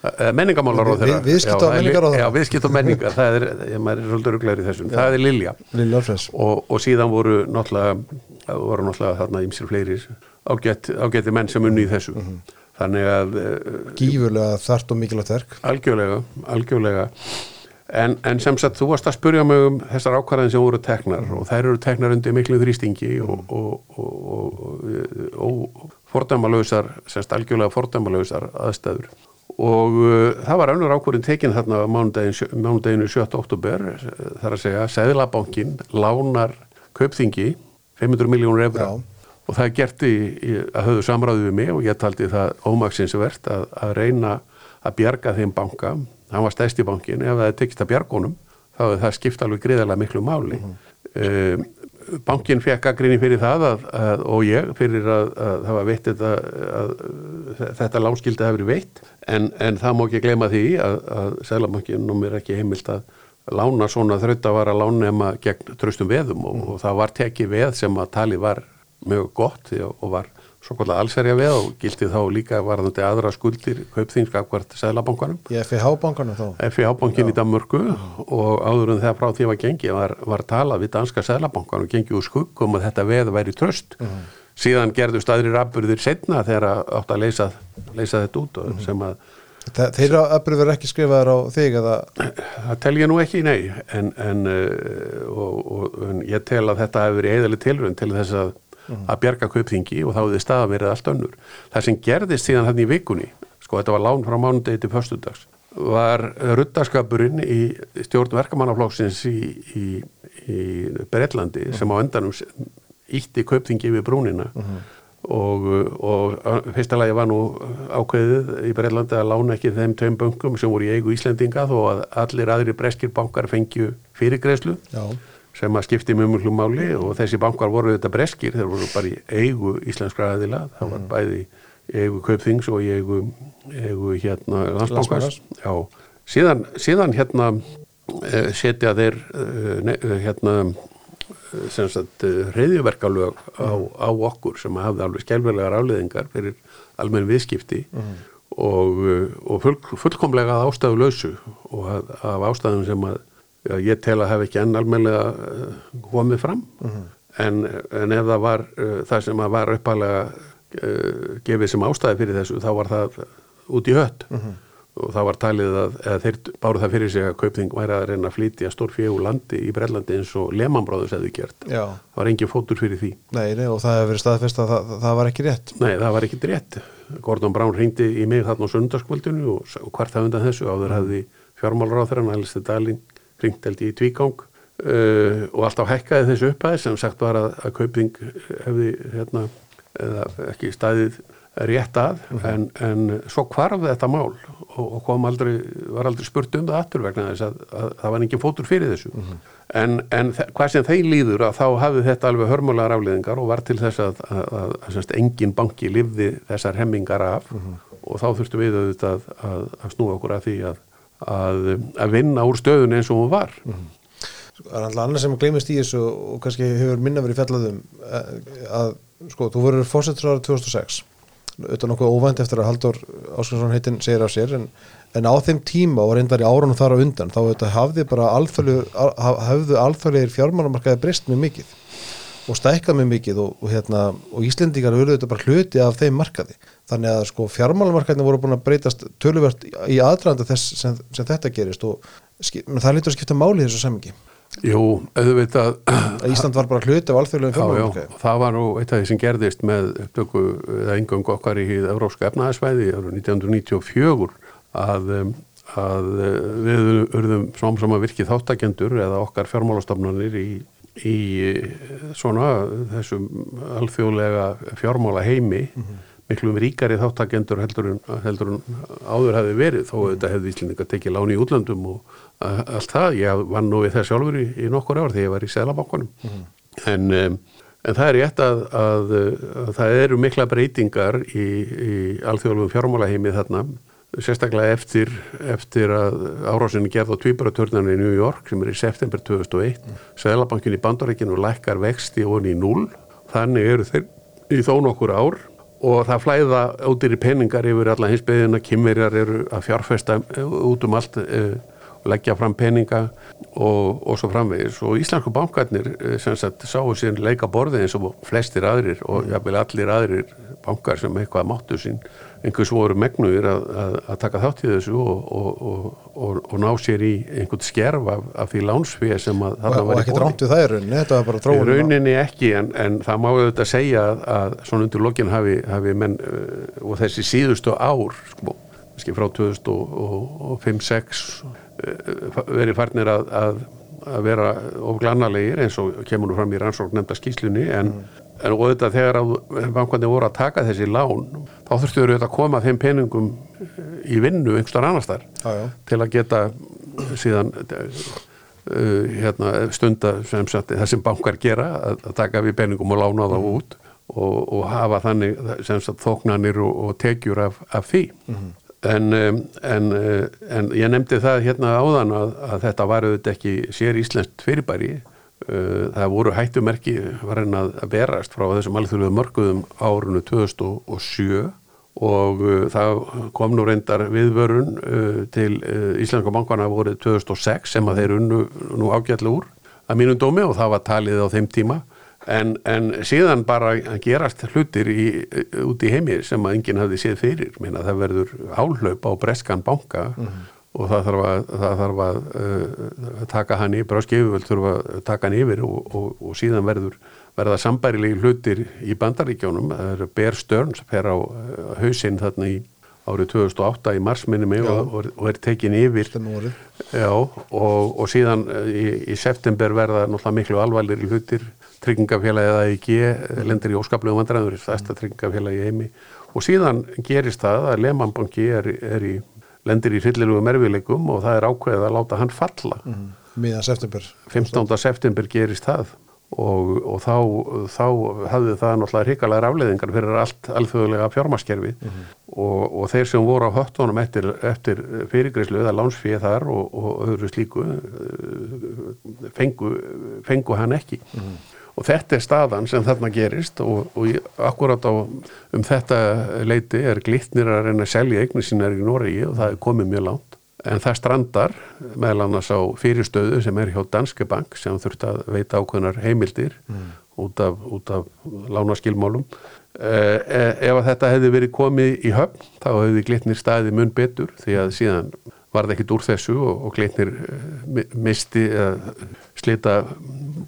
Eh, menningamálar á Vi- þeirra vi- viðskipta- og menningarráðherra. já, viðskipt og menningar, það er, ég maður er svolítið ruglegur í þessum, það er Lilja. Lilja og, og síðan voru náttúrulega voru náttúrulega þarna ýmsir fleiri ágætt, ágætti menn sem unni í þessu. Mhm. þannig að uh, Gífurlega þart og mikilvægt verk. Algjörlega, algjörlega en, en sem sagt þú varst að spurja mig um þessar ákvarðin sem voru teknar og þær eru teknar undir miklu þrýstingi og, og, og, og, fordæmalösar, semst algjörlega fordæmalösar aðstæður og uh, það var önnur ákvörðin tekin þarna mánudaginu 7. oktober þar að segja, Seðlabankin lánar kaupþingi 500 miljónur efra og það er gert í, í, að höfðu samráðu við mig og ég taldi það ómaksins vert að, að reyna að bjarga þeim banka, hann var stæst í bankin ef það tekist að bjargunum þá er það skipt alveg greiðarlega miklu máli. Mm bankin fekk að gríni fyrir það að, að, og ég fyrir að, að það var veitt þetta, að, þetta lánskildi hafi verið veitt. En, en það má ekki gleyma því að, að Sælabankin nú er ekki heimilt að lána svona þraut að vara lánema gegn tröstum veðum og, og það var tekið veð sem að tali var mjög gott að- og var svo kvölda allsverja veð og gildi þá líka varðandi aðra skuldir kaupþingska hvort Sælabankanum Í FIH-bankanum þá? FIH-bankin í Danmörku og áður en það frá því var gengið var, var talað við danska sælabankan og gengið úr skuggum að þetta veð væri tröst síðan gerðu staðri rafburðir setna þegar átt að leysa, leysa þetta út og sem að Þe- Þeirra öfrið verður ekki skrifaðar á þig eða? Það tel ég nú ekki, nei. En, en, uh, og, og, en ég tel að þetta hefur verið eðalega tilrönd til þess að, að bjarga kaupþingi og þá hefði staða verið allt önnur. Það sem gerðist síðan hann í vikunni sko þetta var lán frá mánudegi til föstudags var ruttaskapurinn í stjórn verkamannaflokksins í, í, í Breitlandi sem á endanum ítti kaupþingi yfir brúnina. Og, og fyrsta lagi var nú ákveðið í Breitlandi að lána ekki þeim tveim bönkum sem voru í eigu Íslendinga þó að allir aðri breskir bankar fengju fyrirgreðslu Já, sem að skipti mjög mjög máli og þessi bankar voru þetta breskir, þeir voru bara í eigu íslenskra aðila, það var bæði í eigu Kaupþings og eigu, eigu hérna landsbankars síðan, síðan hérna eh, setja þeir eh, eh, hérna sem sagt reyðjuverkalög á, á okkur sem hafði alveg skelvelega afleðingar fyrir almenn viðskipti og, eh, og full, fullkomlega ástæðu lausu og af ástæðum sem að ég tel að hafa ekki enn almenlega uh, komið fram. En, en ef það var uh, það sem að var uppalega uh, gefið sem ástæði fyrir þessu þá var það út í hött. Og það var talið að, þeir báru það fyrir sig að kaupþing væri að reyna að flytja stór fjögur landi í Brellandi eins og Lehmann-bróðus hefði gert. Já, það var engin fótur fyrir því. Nei, nei og það hefur verið staðfest að það, það var ekki rétt. Nei, það var ekkit rétt. Gordon Brown ringdi í mig þarna á sundarskvöldinu og, og hvart það undan þessu áður hafði fjármálráþrann Alistair Dalin ringt held í tvígang uh, og alltaf hækkaði þessu upphæði sem sagt var að, að kauping hefði hérna, ekki staðið rétt að en, en svo hvarf þetta mál og, og kom aldrei, var aldrei spurt um það aftur vegna þess að, að, að það var engin fótur fyrir þessu. En, en þe- hvað sem þeir líður að þá hafði þetta alveg hörmulegar afliðingar og var til þess að, að, engin banki lifði þessar hemmingar af og þá þurftum við auðvitað að, að snúa okkur að því að, að, að vinna úr stöðun eins og hún var. Það er alltaf annað sem gleymist í þessu og kannski hefur minna verið fjallað um eh, að, sko, þú verður fórsetur ára 2006 auðvitað nokkuð óvænt eftir að Haldur Áskarsson heitin segir af sér en, en á þeim tíma og reyndar í árunum þar á undan þá auðvitað hafði bara alþjóðlegir fjármálamarkaði breyst mjög mikið og stækkað mjög mikið og, og, hérna, og Íslendingar eru auðvitað bara hluti af þeim markaði. Þannig að sko fjármálamarkaðin voru búin að breytast töluvert í aðdraðanda þess sem, sem þetta gerist og menn það lítur að skipta máli þessu samingi Jú, auðvitað að Ísland var bara hluti af alþjóðlegum Já, já, fjármálamarkaði. Það var nú eitt af því sem gerðist með upptöku eða engöngu okkar í hið Evrópska efnaðarsvæði árið 1994 að, að uh, við urðum smám saman virkið þáttakendur eða okkar fjármálastofnanir í, í uh, svona þessum alþjóðlega fjármála heimi miklu ríkari þáttakendur heldur en, heldur en áður hefði verið þó þetta hefði Íslendinga tekið láni í útlöndum og allt það, ég vann nú við það sjálfur í, í nokkur ár þegar ég var í Selabankunum en, um, en það er rétt að, að, að það eru mikla breytingar í, í alþjóðlum fjármálaheimi þarna sérstaklega eftir, eftir að árásinni gerð á tvíbaratörnarni í New York sem er í september 2001 Selabankin í bandaríkinu lækkar vexti og í null þannig eru þeir í þó nokkur ár. Og það flæða ódýri peningar yfir alla hins beðina, kymverjar eru að fjárfesta eh, út um allt eh, leggja fram peninga og, og svo framvegis. Og íslensku bankarnir eh, sem sagt sáu sín leika borði eins og flestir aðrir og jafnvel allir aðrir bankar sem eitthvað máttu sín einhvers voru megnuðir að, að, að taka þátt í þessu og, og, og, og, og ná sér í einhvern skerf af, af því lánsfið sem að þarna og var í ekkert boði. rámt við það í rauninni, þetta var bara Í þróun rauninni ekki en, en það má auðvitað segja að, að svona undir lokin hafi, hafi menn uh, og þessi síðustu ár sko, kannski frá 2005-06 uh, verið farnir að, að, að vera ofglannalegir eins og kemur nú fram í rannsókn nefnda skýslunni en, en auðvitað þegar að bankandi voru að taka þessi lán þá þurftu auðvitað að koma þeim peningum í vinnu einhverstaðar annars þar til að geta síðan uh, hérna, stunda sem sagt, það sem bankar gera að, að taka við peningum og lána þá út og, og hafa þannig sagt, þóknanir og, og tekjur af, af því. En, um, en, uh, en ég nefndi það hérna áðan að, að þetta var auðvitað ekki sér íslenskt fyrirbæri. Uh, það voru hættumerki var henn að berast frá þessum alþjóðlega mörguðum árunu 2007 og uh, það kom nú reyndar viðvörun uh, til Íslenska bankana voruð 2006 sem að þeir unnu nú ágætlega úr að mínum dómi og það var talið á þeim tíma. En, en síðan bara gerast hlutir í, út í heimi sem að enginn hafði séð fyrir. Meina, það verður áhlaup á breskan banka og það þarf að, það þarf að uh, taka hann í bráskifuvöld þurfa að taka hann yfir og, og, og síðan verður verða sambærilegi hlutir í bandaríkjónum það er Bear Stearns fer á uh, hausinn þarna í árið 2008 í marsminni mig og, og, er tekin yfir. Já, og, og síðan eh, í, í september verða náttúrulega miklu alvarlegri hlutir. Tryggingafélagið ekki lendir í óskaplegum vandræður þesta tryggingafélagi í heimi. Og síðan gerist það að Lehmann-banki er, er í, lendir í hryllilegu mervileikum og það er ákveðið að láta hann falla. Miðan september. 15. september gerist það og, og þá, þá hafði það náttúrulega hrikalega rafleðingar fyrir allt alþjóðlega fjármaskerfi og, og þeir sem voru á höttunum eftir, eftir fyrirgreyslu eða lánsfíð þar og, og öðru slíku eh, fengu, fengu hann ekki og þetta er staðan sem þarna gerist og, og akkurat á um þetta leiti er glitnir að reyna að selja eignir sínar í Noregi og það er komið mjög langt. En það strandar meðal annars á fyrirstöðu sem er hjá Danske Bank sem þurft að veita ákveðnar heimildir út af, út af lánaskilmálum. Eh, ef að þetta hefði verið komið í höfn þá hefði glitnir staðið mun betur því að síðan var það ekkit úr þessu og, og glitnir eh, mi- misti uh, slita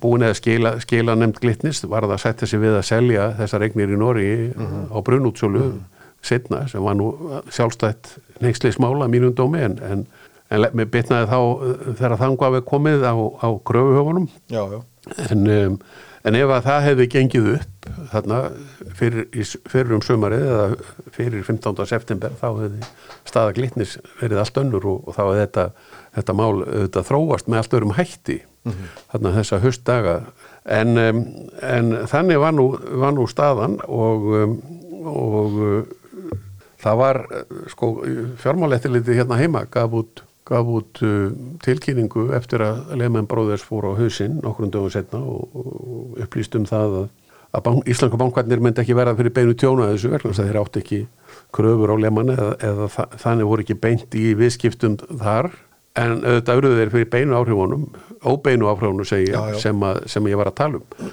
búin eða skila, skila nefnd glitnis var það að setja sig við að selja þessar eignir í Nóri á brunútsölu setna sem var nú sjálfstætt neyksleismála mínum dómi en, en, en mér bitnaði þá uh, þegar þangu við komið á, á kröfuhöfunum. Já, já, en, um, en ef að það hefði gengið upp þarna fyrir, fyrir um sömarið eða fyrir 15. september þá hefði staða glitnis verið allt önnur og, og þá hefði þetta, þetta mál þetta þróast með allt örum hætti þarna þessa höstdaga en, en þannig var nú, var nú staðan og, og það var uh, sko fjármálettiliti hérna heima gaf út, gaf út uh, tilkynningu eftir að Lehmann Brothers fór á hausinn nokkrum dögum setna og, og upplýst um það að, að bank, íslenska bankvarnir myndi ekki verða fyrir beinu tjóna þessu þess að þeir átti ekki kröfur á Lehmann eða, eða þa þannig voru ekki beint í viðskiptum þar. En auðvitað auðvitað þeir fyrir beinu áhrifunum óbeinu áhrifunum sem, að, sem ég var að tala um.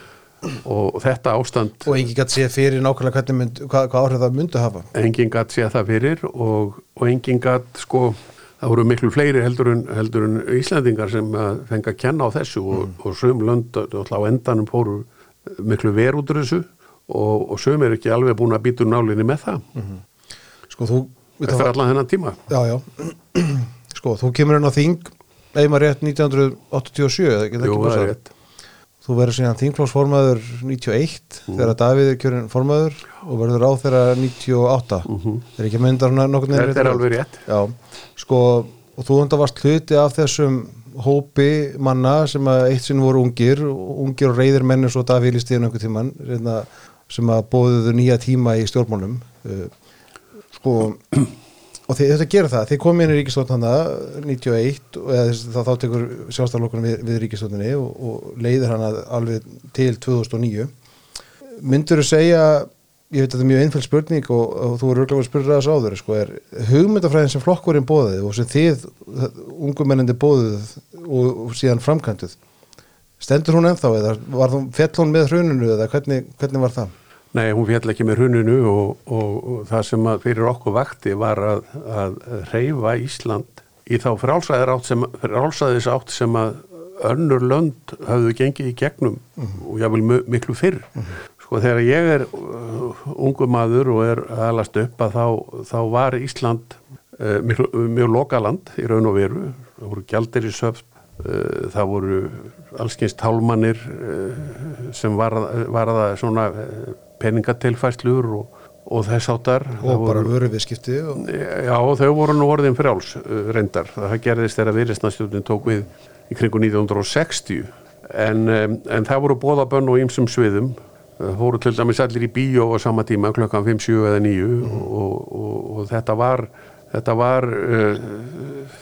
Og þetta ástand og engin gætt sé fyrir nákvæmlega mynd, hvað, hvað áhrif það myndi hafa. Enginn gatt séð það fyrir og, og enginn gatt sko það voru miklu fleiri heldur en, heldur en Íslandingar sem að fengi að kenna á þessu og, og söm lönd alltaf á endanum fóru miklu ver út úr þessu og, og söm er ekki alveg búin að býta úr nálinni með það. Sko þú eftir allan þennan tíma. Já, já. sko þú kemur inn á þing eða rétt 1987 eða ekki? Jú, ekki það passað? Þú verður síðan þingflóksformaður 91 þegar Davíð er kjörinn formaður og verður á þeirra 98 er ekki að mynda svona nokkurn veginn Þetta er alveg rétt. Sko, og þú undar varst hluti af þessum hópi manna sem að eitt sinn voru ungir, ungir og reyðir menn eins og Davíð í stíðan einhver tíman sem að bóðuðu nýja tíma í stjórnmálum. Uh, sko og þið, þetta gerir það, þið komið inn í ríkistofn hana 91 og eða, þá, þá tekur sjálfstæðarlokkunum við, við ríkistofninni og, og leiðir hana alveg til 2009 myndur þú segja ég veit að þetta er mjög einfæld spurning og, og þú eru örglega að spyrja þess áður sko, er hugmyndafræðin sem flokkurinn bóðið og sem þið, ungumennandi bóðið og, og síðan framkvæmduð stendur hún ennþá eða var þú fjall hún með hruninu eða hvernig, hvernig var það? Nei, hún fjall ekki með hruninu og, og, og það sem fyrir okkur vakti var að, að reyfa Ísland í þá frálsæðis átt sem að önnur lönd hafðu gengið í gegnum og jáfnvel mu- miklu fyrr. Sko þegar ég er uh, ungu maður og er að alast upp að þá, þá var Ísland uh, mjög, mjög lokaland í raun og veru. Það voru gjaldir í söfn, uh, það voru allskins tálmanir uh, sem var, var svona uh, peningatilfæslur og, og þess áttar. og bara vöru viðskipti og... Já, þau voru nú orðin frjáls uh, reyndar. Það gerðist þegar viðreistnastjórnin tók við í kringu 1960 en, en það voru bóðabönn og ýmsum sviðum. Voru til dæmis allir í bíó á sama tíma klokkan 5, 7 eða 9 og, og, og þetta var, þetta var uh,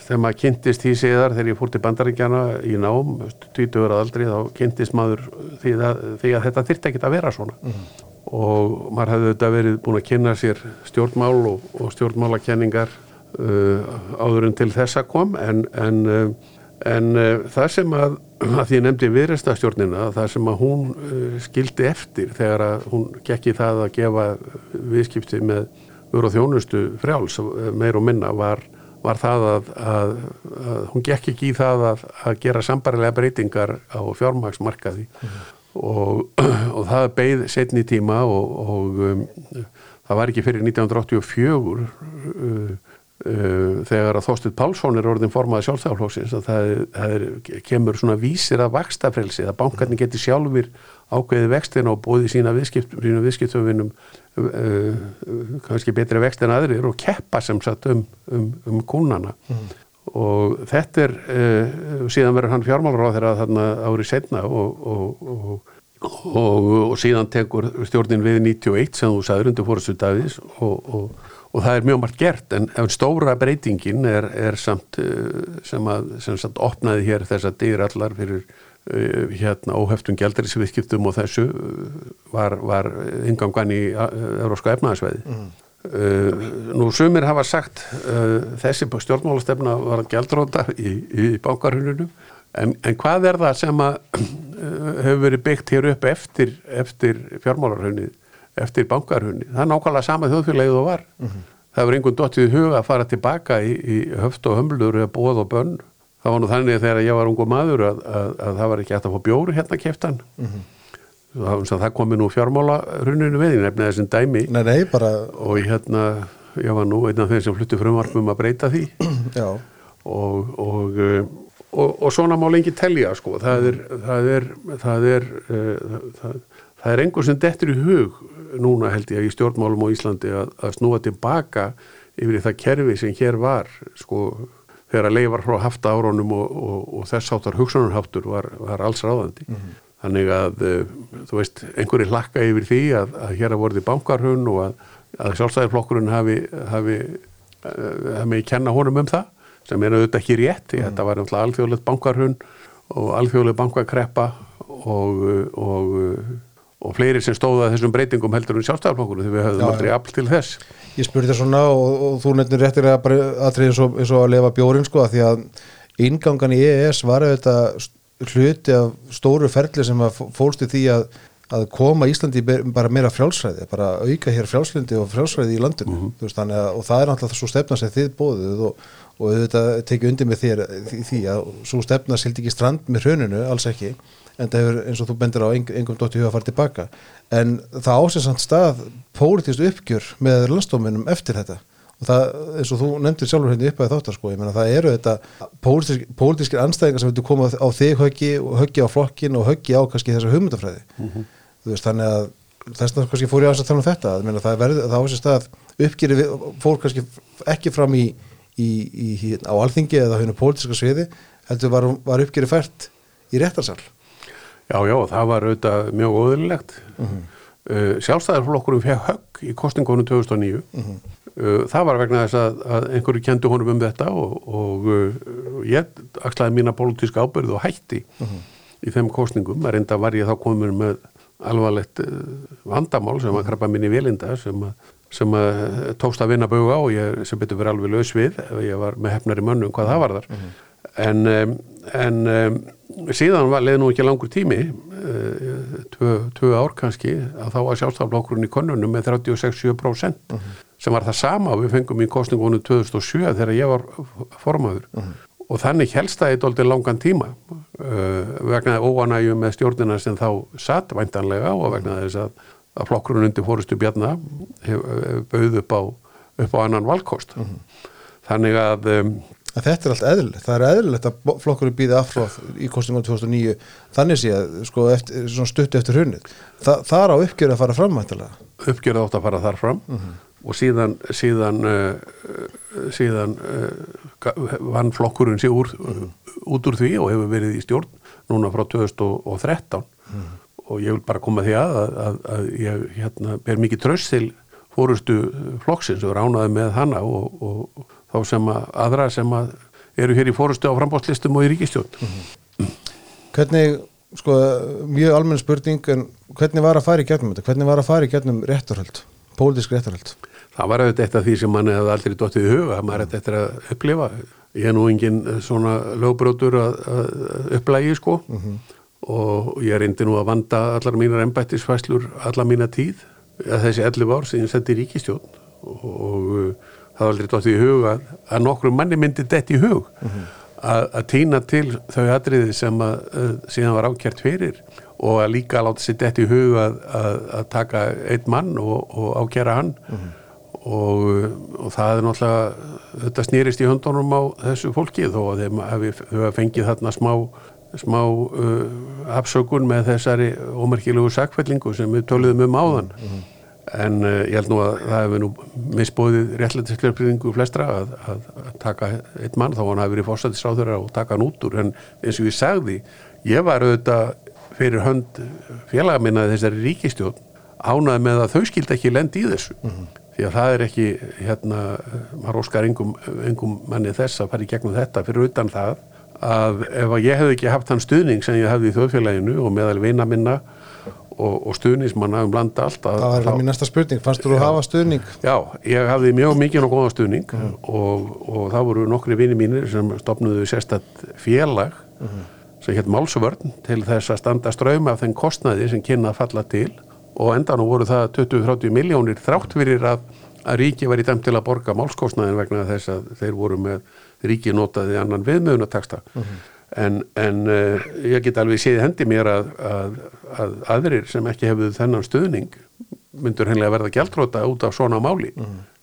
þegar maður kynntist því séðar þegar ég fór til bandaríkjana í nám, 20 ára aldrei, þá kynntist maður því að, því að þetta þyrfti ekki að vera svona og maður hefði þetta verið búin að kynna sér stjórnmál og, og stjórnmálakenningar uh, áður en til þessa kom. En, en, uh, en uh, það sem að, að því ég nefndi viðrestastjórnina, það sem að hún uh, skildi eftir þegar að hún gekk í það að gefa viðskipti með vöru og þjónustu frjáls uh, meir og minna var, var það að, að, að hún gekk ekki í það að, gera sambarilega breytingar á fjármagsmarkaði og, og það beigð setni tíma og, og um, það var ekki fyrir 1984 uh, uh, þegar að Þorstuð Pálsson er orðin formaði sjálfstæðarflóksins að það, það er, kemur svona vísir að vakstafrelsi að bankarnir geti sjálfur ákveði vextina og bóði sína viðskipt, viðskiptöfinum uh, uh, kannski betri vext en aðrir og keppa sem sagt um, um, um kúnana og þetta er uh, síðan verður hann fjármálur á þeirra þarna árið setna og, og, og, og, síðan tekur stjórnin við 91 sem þú sagður undir fórastu Davís og, það er mjög margt gert. En ef stóra breytingin er, er samt uh, sem að sem samt opnaði hér þessa dyr allar fyrir uh, hérna óheftum gældarísviðskiptum og þessu var, var ingangan í Európska efnaðasveði Uh, nú sumir hafa sagt uh, þessi stjórnmálastefna var að gjaldróta í, í bankarhuninu en, en hvað er það sem að uh, hefur verið byggt hér upp eftir, eftir fjármálarhunni eftir bankarhunni, það er nákvæmlega sama þjóðfélagið og var. Það hefur einhvern dottið huga að fara tilbaka í, í höft og hömlur eða bóð og bönn. Það var nú þannig þegar ég var ungu maður að, að, að það var ekki hægt að fá bjóru hérna keftan það, það komi nú fjármála hruninu við, ég nefni þessum dæmi. Nei, nei, bara, og hérna, ég var nú einn af þeir sem fluttu frumvarpum að breyta því. Og, og, uh, og, og svona má lengi telja sko, það er það er, það er, uh, það, það er einhver sem dettur í hug núna held ég í stjórnmálum á Íslandi að, að snúa tilbaka yfir það kerfi sem hér var sko. Þegar að leifar frá hafta áronum og, og, og þess áttar hugsunarháttur var, var alls ráðandi. Þannig að, uh, þú veist, einhverju hlakka yfir því að, að hér að vorði bankarhun og að, að sjálfstæðarflokkurinn hafi, hafi, uh, hafi kenna honum um það sem er auðvitað ekki rétt. Mm. Þetta var náttúrulega alþjóðlegt bankarhun og alþjóðleg bankakreppa og, og, og fleiri sem stóða þessum breytingum heldur um sjálfstæðarflokkurinn þegar við höfum Já, aldrei afl til þess. Ég spurði það svona og, og þú nefnir réttir að aðtrið eins, og- eins og að lefa bjórin sko að því að ingangan í EES var auðvitað hluti af stóru ferli sem fólst í því að, að koma Íslandi bara meira frjálsræði, bara auka hér frjálslindi og frjálsræði í landinu Þú veist, þannig að, og það er náttúrulega svo stefna sem þið bóðuð og, og auðvitað tekið undir með þér því, að svo stefna sildi ekki strand með hruninu, alls ekki en það hefur eins og þú bendir á eng- engum dótt í huga að fara tilbaka en það ásins stað pólitískt uppgjör með landstóminum eftir þetta og það, eins og þú nefndir sjálfur hérna upp að þáttar sko, ég meina það eru þetta pólitísk, pólitískir anstæðingar sem viltu koma á þig höggi og höggi á flokkin og höggi á kannski þessa hugmyndafræði. Þú veist þannig að þess vegna kannski fór ég aðeins að tala um þetta að meina, það, verð, það ásins stað uppgjör fór kannski ekki fram í, í, í, í á alþingi eða hennu pólitíska sviði heldur var, var uppgjöri fært í réttarsal. Já, já, það var auðvitað mjög óðurlegt. Mm sjálfstæðarflokkurum fekk högg í kostingunum 2009. uh, það var vegna þess að, að einhverju kendi honum um þetta og, og uh, ég axlaði mína pólitíska ábyrð og hætti í þeim kostningum. að reynda var ég þá komin með alvarlegt uh, vandamál sem að krabba minni vélinda sem að sem að tókst að vinna bauga og ég sem betur verið alveg laus við ég var með hefnari mönnum hvað það var þar en, um, en um, síðan var leið nú ekki langur tími uh, tvö, tvö ár kannski að þá var sjálfstaflokkurinn í konunum með 36-7% sem var það sama við fengum í kostningunum 2007 þegar ég var formaður. Og þannig helst það eitt aldrei langan tíma uh, vegna óanægjum með stjórnina sem þá satt væntanlega og vegna þess að, að flokkurinn undir fórustu bjarna hef bauð upp á, upp á annan valkost. Þannig að um, að þetta er allt eðlilegt, það er eðlilegt að flokkurinn býði afhróð í kostingum 2009 þannig sé að sko, eftir, svona stutt eftir hunnið, Þa, það er á uppgjör að fara framvæntalega uppgjörð átt að fara þar fram og síðan síðan, uh, síðan ga- vann flokkurinn sig úr, út úr því og hefur verið í stjórn núna frá 2013 og ég vil bara koma því að að, að, að ég hérna, ber mikið tröst til fórustu flokksins og ránaði með hana og, og þá sem að aðra sem að eru hér í fórustu á frambóðslistum og í ríkistjórn hvernig, sko, mjög almenn spurning en hvernig var að fara í gegnum þetta? Hvernig var að fara í gegnum réttarhöld pólitísk réttarhöld Það var auðvitað eitt af því sem manni hefði aldrei dottið í huga, maður hefði eftir að upplifa. Ég er nú engin svona lögbrótur að, að upplægi sko. Og ég reyndi nú að vanda allar mínar embættisfæslur allar mína tíð, að þessi 11 ár sem ég sendi í ríkistjórn og, og uh, það var aldrei dottið í huga að, nokkru manni myndi dett í hug að, að týna til þau atriði sem að, síðan var ákjært fyrir og að líka láta sér dett í hug að, að, taka einn mann og, og ákjæra hann og, og það er náttúrulega þetta snýrist í höndunum á þessu fólki þó að þeim hafi, fengið þarna smá, smá uh, afsökun með þessari ómerkilegu sakfellingu sem við töluðum um áðan. En uh, ég held nú að það hefur nú misbóðið réttlætisleipringu flestra að, að, að taka einn mann þá hann hafi verið fórsættisráður og taka hann út úr. En eins og ég sagði ég var auðvitað fyrir hönd félaga minna þessari ríkistjórn ánaði með að þau skildi ekki lendi í þessu því að það er ekki hérna, maður óskar engum, engum manni þess að fara í gegnum þetta fyrir utan það að ef að ég hefði ekki haft þann stuðning sem ég hefði í þjóðfélaginu og meðal vina minna og, og stuðningsmanna um landa allt að, það var mín næsta spurning, fannst þú að hafa stuðning? Já, ég hafði mjög mikið og góða stuðning og, og það voru nokkri vini mínir sem stopnuðu sérstætt félag sem hétt Málsvörn til þess að standa ströym af þenn kostnaði sem kynna að falla til og endan voru það 20-30 miljónir þrátt fyrir að, að ríki var í dæmt til að borga málskostnaðin vegna þess að þeir voru með ríki notaði annan viðmöðunataksta en, en uh, ég get alveg séð hendi mér að, að, að aðrir sem ekki hefðu þennan stuðning myndur hennilega verða gjaldróta út af svona máli.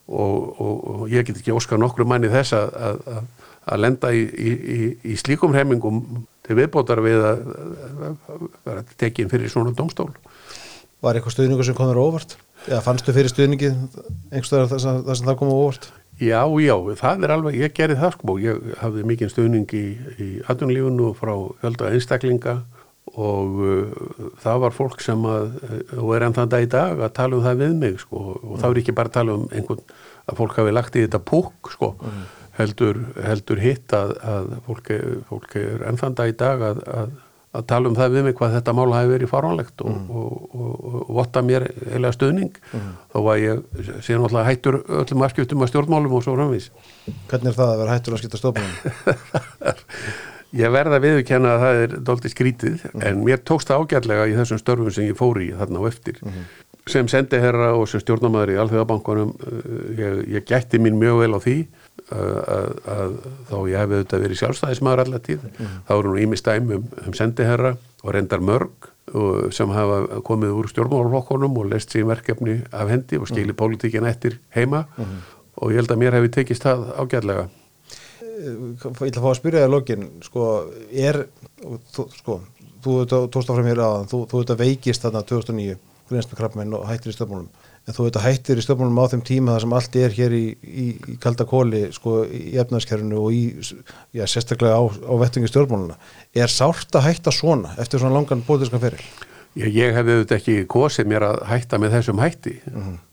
Og, og, og ég get ekki óskað nokkru manni þess að, að, að, að lenda í, í, í, í slíkum hremmingum til viðbótar við að, vera tekin fyrir svona dómstól. Var eitthvað stuðningur sem kom þér á óvart? Eða fannstu fyrir stuðningi einhverstaðar það, sem- sem það kom á óvart? Já, já, það er alveg, ég gerði það sko, ég hafði mikinn stuðning í, atvinnulífunu frá fjölda einstaklinga og uh, það var fólk sem að, uh, og er enn þann dag í dag að tala um það við mig sko og þá er ekki bara að tala um einhvern að fólk hafi lagt í þetta púk sko, heldur, heldur hitt að, að fólk, fólk er enn þann dag í dag að, að, að tala um það við mig hvað þetta mál hafi verið fáránlegt og, og, og, og votta mér eða stuðning. Þó að ég sé náttúrulega hættur öllum afskiptum að stjórnmálum og svo framvís Hvernig er það að vera hættur að skipta stofnum? ég verða að viðurkenna að það er dólti skrítið en mér tókst það ágætlega í þessum störfum sem ég fór í þarna á eftir. Sem sendiherra og sem stjórnamaður í Alþjóðabankunum ég, ég gætti mín mjög vel á því að, að þá ég hefði auðvitað verið sjálfstæðismæður allar tíð. Þá eru nú ími stæmi um, um sendiherra og reyndar mörg og sem hafa komið úr stjórnmálaflokkonum og leist sín verkefni af hendi og skili pólitíkin eftir heima. Og ég held að mér hefði tekist það ágætlega. Ég ætla að fá að spyrja þér lokin sko, er sko, þú tókst áfram hér aðan þú, þú auðvitað veikist þarna 2009 grunst með krabbmenn og hættir í stjórnmálum en þú auðvitað hættir í stjórnmálum á þeim tíma þar sem allt er hér í, í, í kalda kóli sko, í efnaðskerfinu og í já, sérstaklega á, á vettingi stjórnmáluna er sárt að hætta svona eftir svona langan bóðiskan feril? Ég, ég hefði auðvitað ekki kosið mér að hætta með þessum hætti.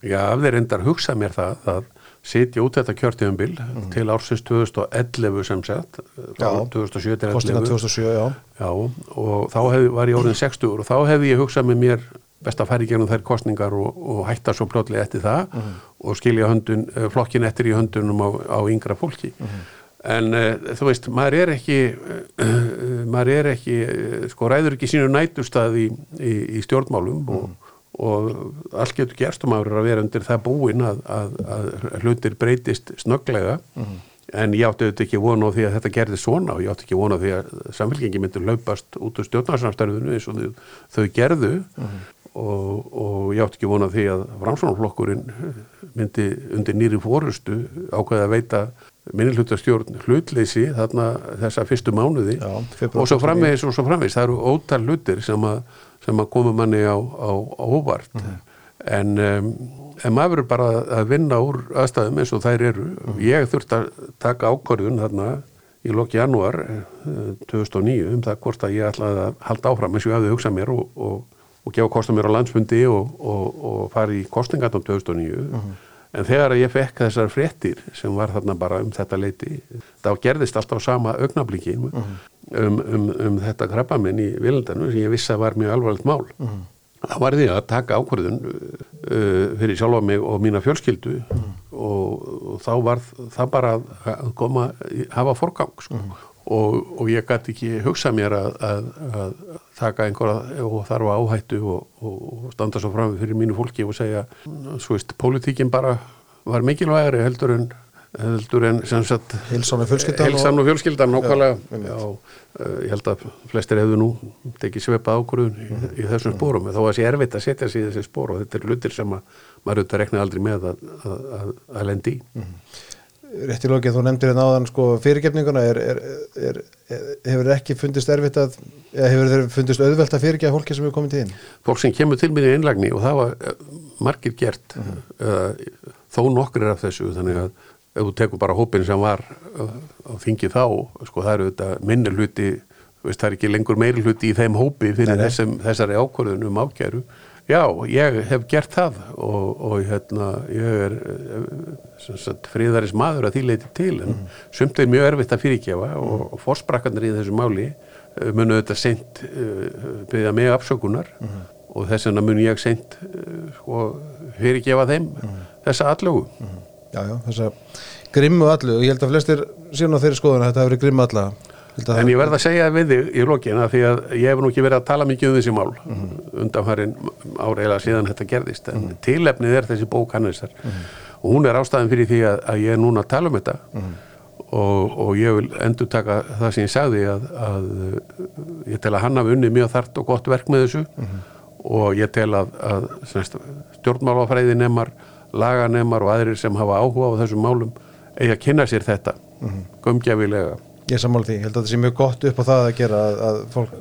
Ég hafði reyndar hugsað mér það að sitja út þetta kjörtíðumbil til ársins 2011 sem sett, frá Já. 2007 til Kostinga 11. 2007, já Já, og þá hef, var ég orðin 60 og þá hefði ég hugsað með mér best að fara í gegnum þær kostningar og, og hætta svo plötlega eftir það og skilja höndun, eh, flokkin eftir í höndunum á, á yngra fólki. En uh, þú veist, maður er ekki, uh, maður er ekki, uh, sko ræður ekki sínu nætustað í, í, í stjórnmálum og, og allt getur gerst og maður er að vera undir það búin að, að, að hlutir breytist snögglega. En ég átti auðvitað ekki vona á því að þetta gerði svona og ég átti ekki vona á því að samfélgengi myndi laupast út úr stjórnarsamstærðinu eins og þau, þau gerðu og, og ég átti ekki vona á því að framsvonarflokkurinn myndi undir nýri fórustu ákveða að veita minnilhutastjórn hlutleysi þarna þessa fyrstu mánuði Já, og svo 2009. framvegis og svo framvegis. Það eru ótal hlutir sem að, sem að koma manni á, á, á óvart. En, um, en maður verður bara að vinna úr aðstæðum eins og þær eru. Ég þurfti að taka ákvörðun þarna í loki janúar eh, 2009 um það hvort að ég ætlaði að halda áfram eins og ég hafði hugsað mér og, og, og gefa kostum mér á landsfundi og, og, og fara í kostingarnum 2009 en þegar ég fekk þessar fréttir sem var þarna bara um þetta leiti þá gerðist alltaf á sama augnabliki um, um, um þetta krabba minn í vilandanu sem ég vissi að var mjög alvarlegt mál. Þá var því að taka ákvörðun uh, fyrir sjálfa mig og mína fjölskyldu og, og þá var það bara að- koma hafa forgang sko. og, og ég gæti ekki hugsa mér að, að, að taka einhverja og þarfa áhættu og, og, og standa svo fram fyrir mínu fólki og segja, svo veist, pólitíkin bara var mikilvægari heldur en heldur en sem sagt Heilsan og fjölskyldan fjölskyldan, nákvæmlega. Já, uh, ég held að flestir hefðu nú tekið svepað ákvörðun í, í þessum spórum þó að sé erfitt að setja sig í þessi spór og þetta er hlutir sem að maður auðvitað rekna aldrei með að, að, að, að lendi í rétt í lokið, þú nefndir hérna áðan sko, fyrirgefninguna er, er, er, er, hefur ekki fundist erfitt að eða hefur þeir fundist auðvelt að fyrirgefa fólki sem hefur komið til þín? Fólk sem kemur til mér í einlagni og það var eh, margir gert uh, þó nokkur af þessu þannig að ef þú tekur bara hópin sem var uh, á þingi þá sko það eru þetta minni hluti veist, það er ekki lengur meiri hluti í þeim hópi fyrir Nei, nei. þessum, þessari ákvörðun um ákjæru já, ég hef gert það og, og hérna ég er eh, sagt, friðaris maður að því leiti til en sumt er mjög erfitt að fyrirgefa og, og fórsprakkarnir í þessu máli eh, munu þetta seint uh, byggja mig afsökunar og þess vegna mun ég seint uh, sko, fyrirgefa þeim þessa allögu já, já, þessa grimmu allu og ég held að flestir síðan á þeirri skoðun að þetta hefur verið grimmu að En ég verð að segja við þig í lokina því að ég hef nú ekki verið að tala mikið um þessi mál Mhm. undanfærin áreilega síðan þetta gerðist en tilefnið er þessi bók Hannesar og hún er ástæðan fyrir því að, að ég er núna að tala um þetta og, og ég vil endur taka það sem ég sagði að, að ég tel að hann hafi unnið mjög þart og gott verk með þessu og ég tel að, að stjórnmálafræði nemar laganemar og aðrir sem hafa áhuga á þessum málum eigi að kynna sér þetta gömgjafilega ég er sammála því, ég held að það sé mjög gott upp á það að gera að, að fólk,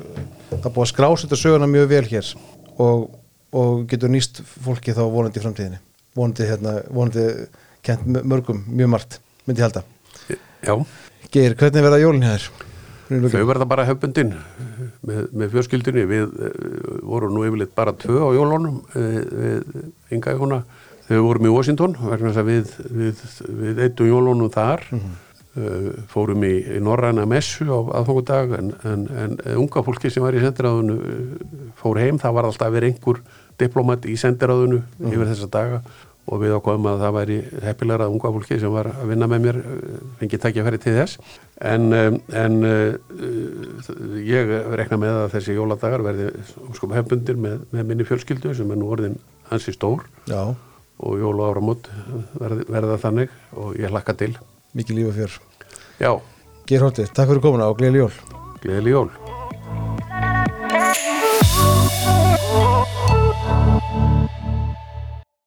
það búið að skrásetta söguna mjög vel hér og og getur nýst fólki þá vonandi í framtíðinni. Vonandi, hérna, vonandi kent mörgum mjög margt, myndi ég halda. Já, Geir, hvernig verða jólinn hér? þau verða bara hefbundin með, með fjörskildunni við uh, vorum nú yfirleitt bara tvö á jólunum við Inga Jóna. Þau vorum í Washington vegna þess að við, við, við eittum jólunum þar. Uh, fórum í, í Norræna messu á aðfangudag en, en, en unga fólki sem var í sendiráðunu fór heim, það var alltaf verið einhver diplomat í sendiráðunu yfir þessa daga. Og við ákvaðum að það væri heppilegra unga fólki sem var að vinna með mér fengið tækja færi til þess. En, en ég rekna með að þessi jóladagar verði sko hefbundir með, með minni fjölskyldu sem er nú orðin hansi stór. Já, og jól og áramót verði, verða þannig og ég hlakka til mikið líf og fjör. Já, Geir Holti, takk fyrir komuna og gleðileg jól. Gleðileg jól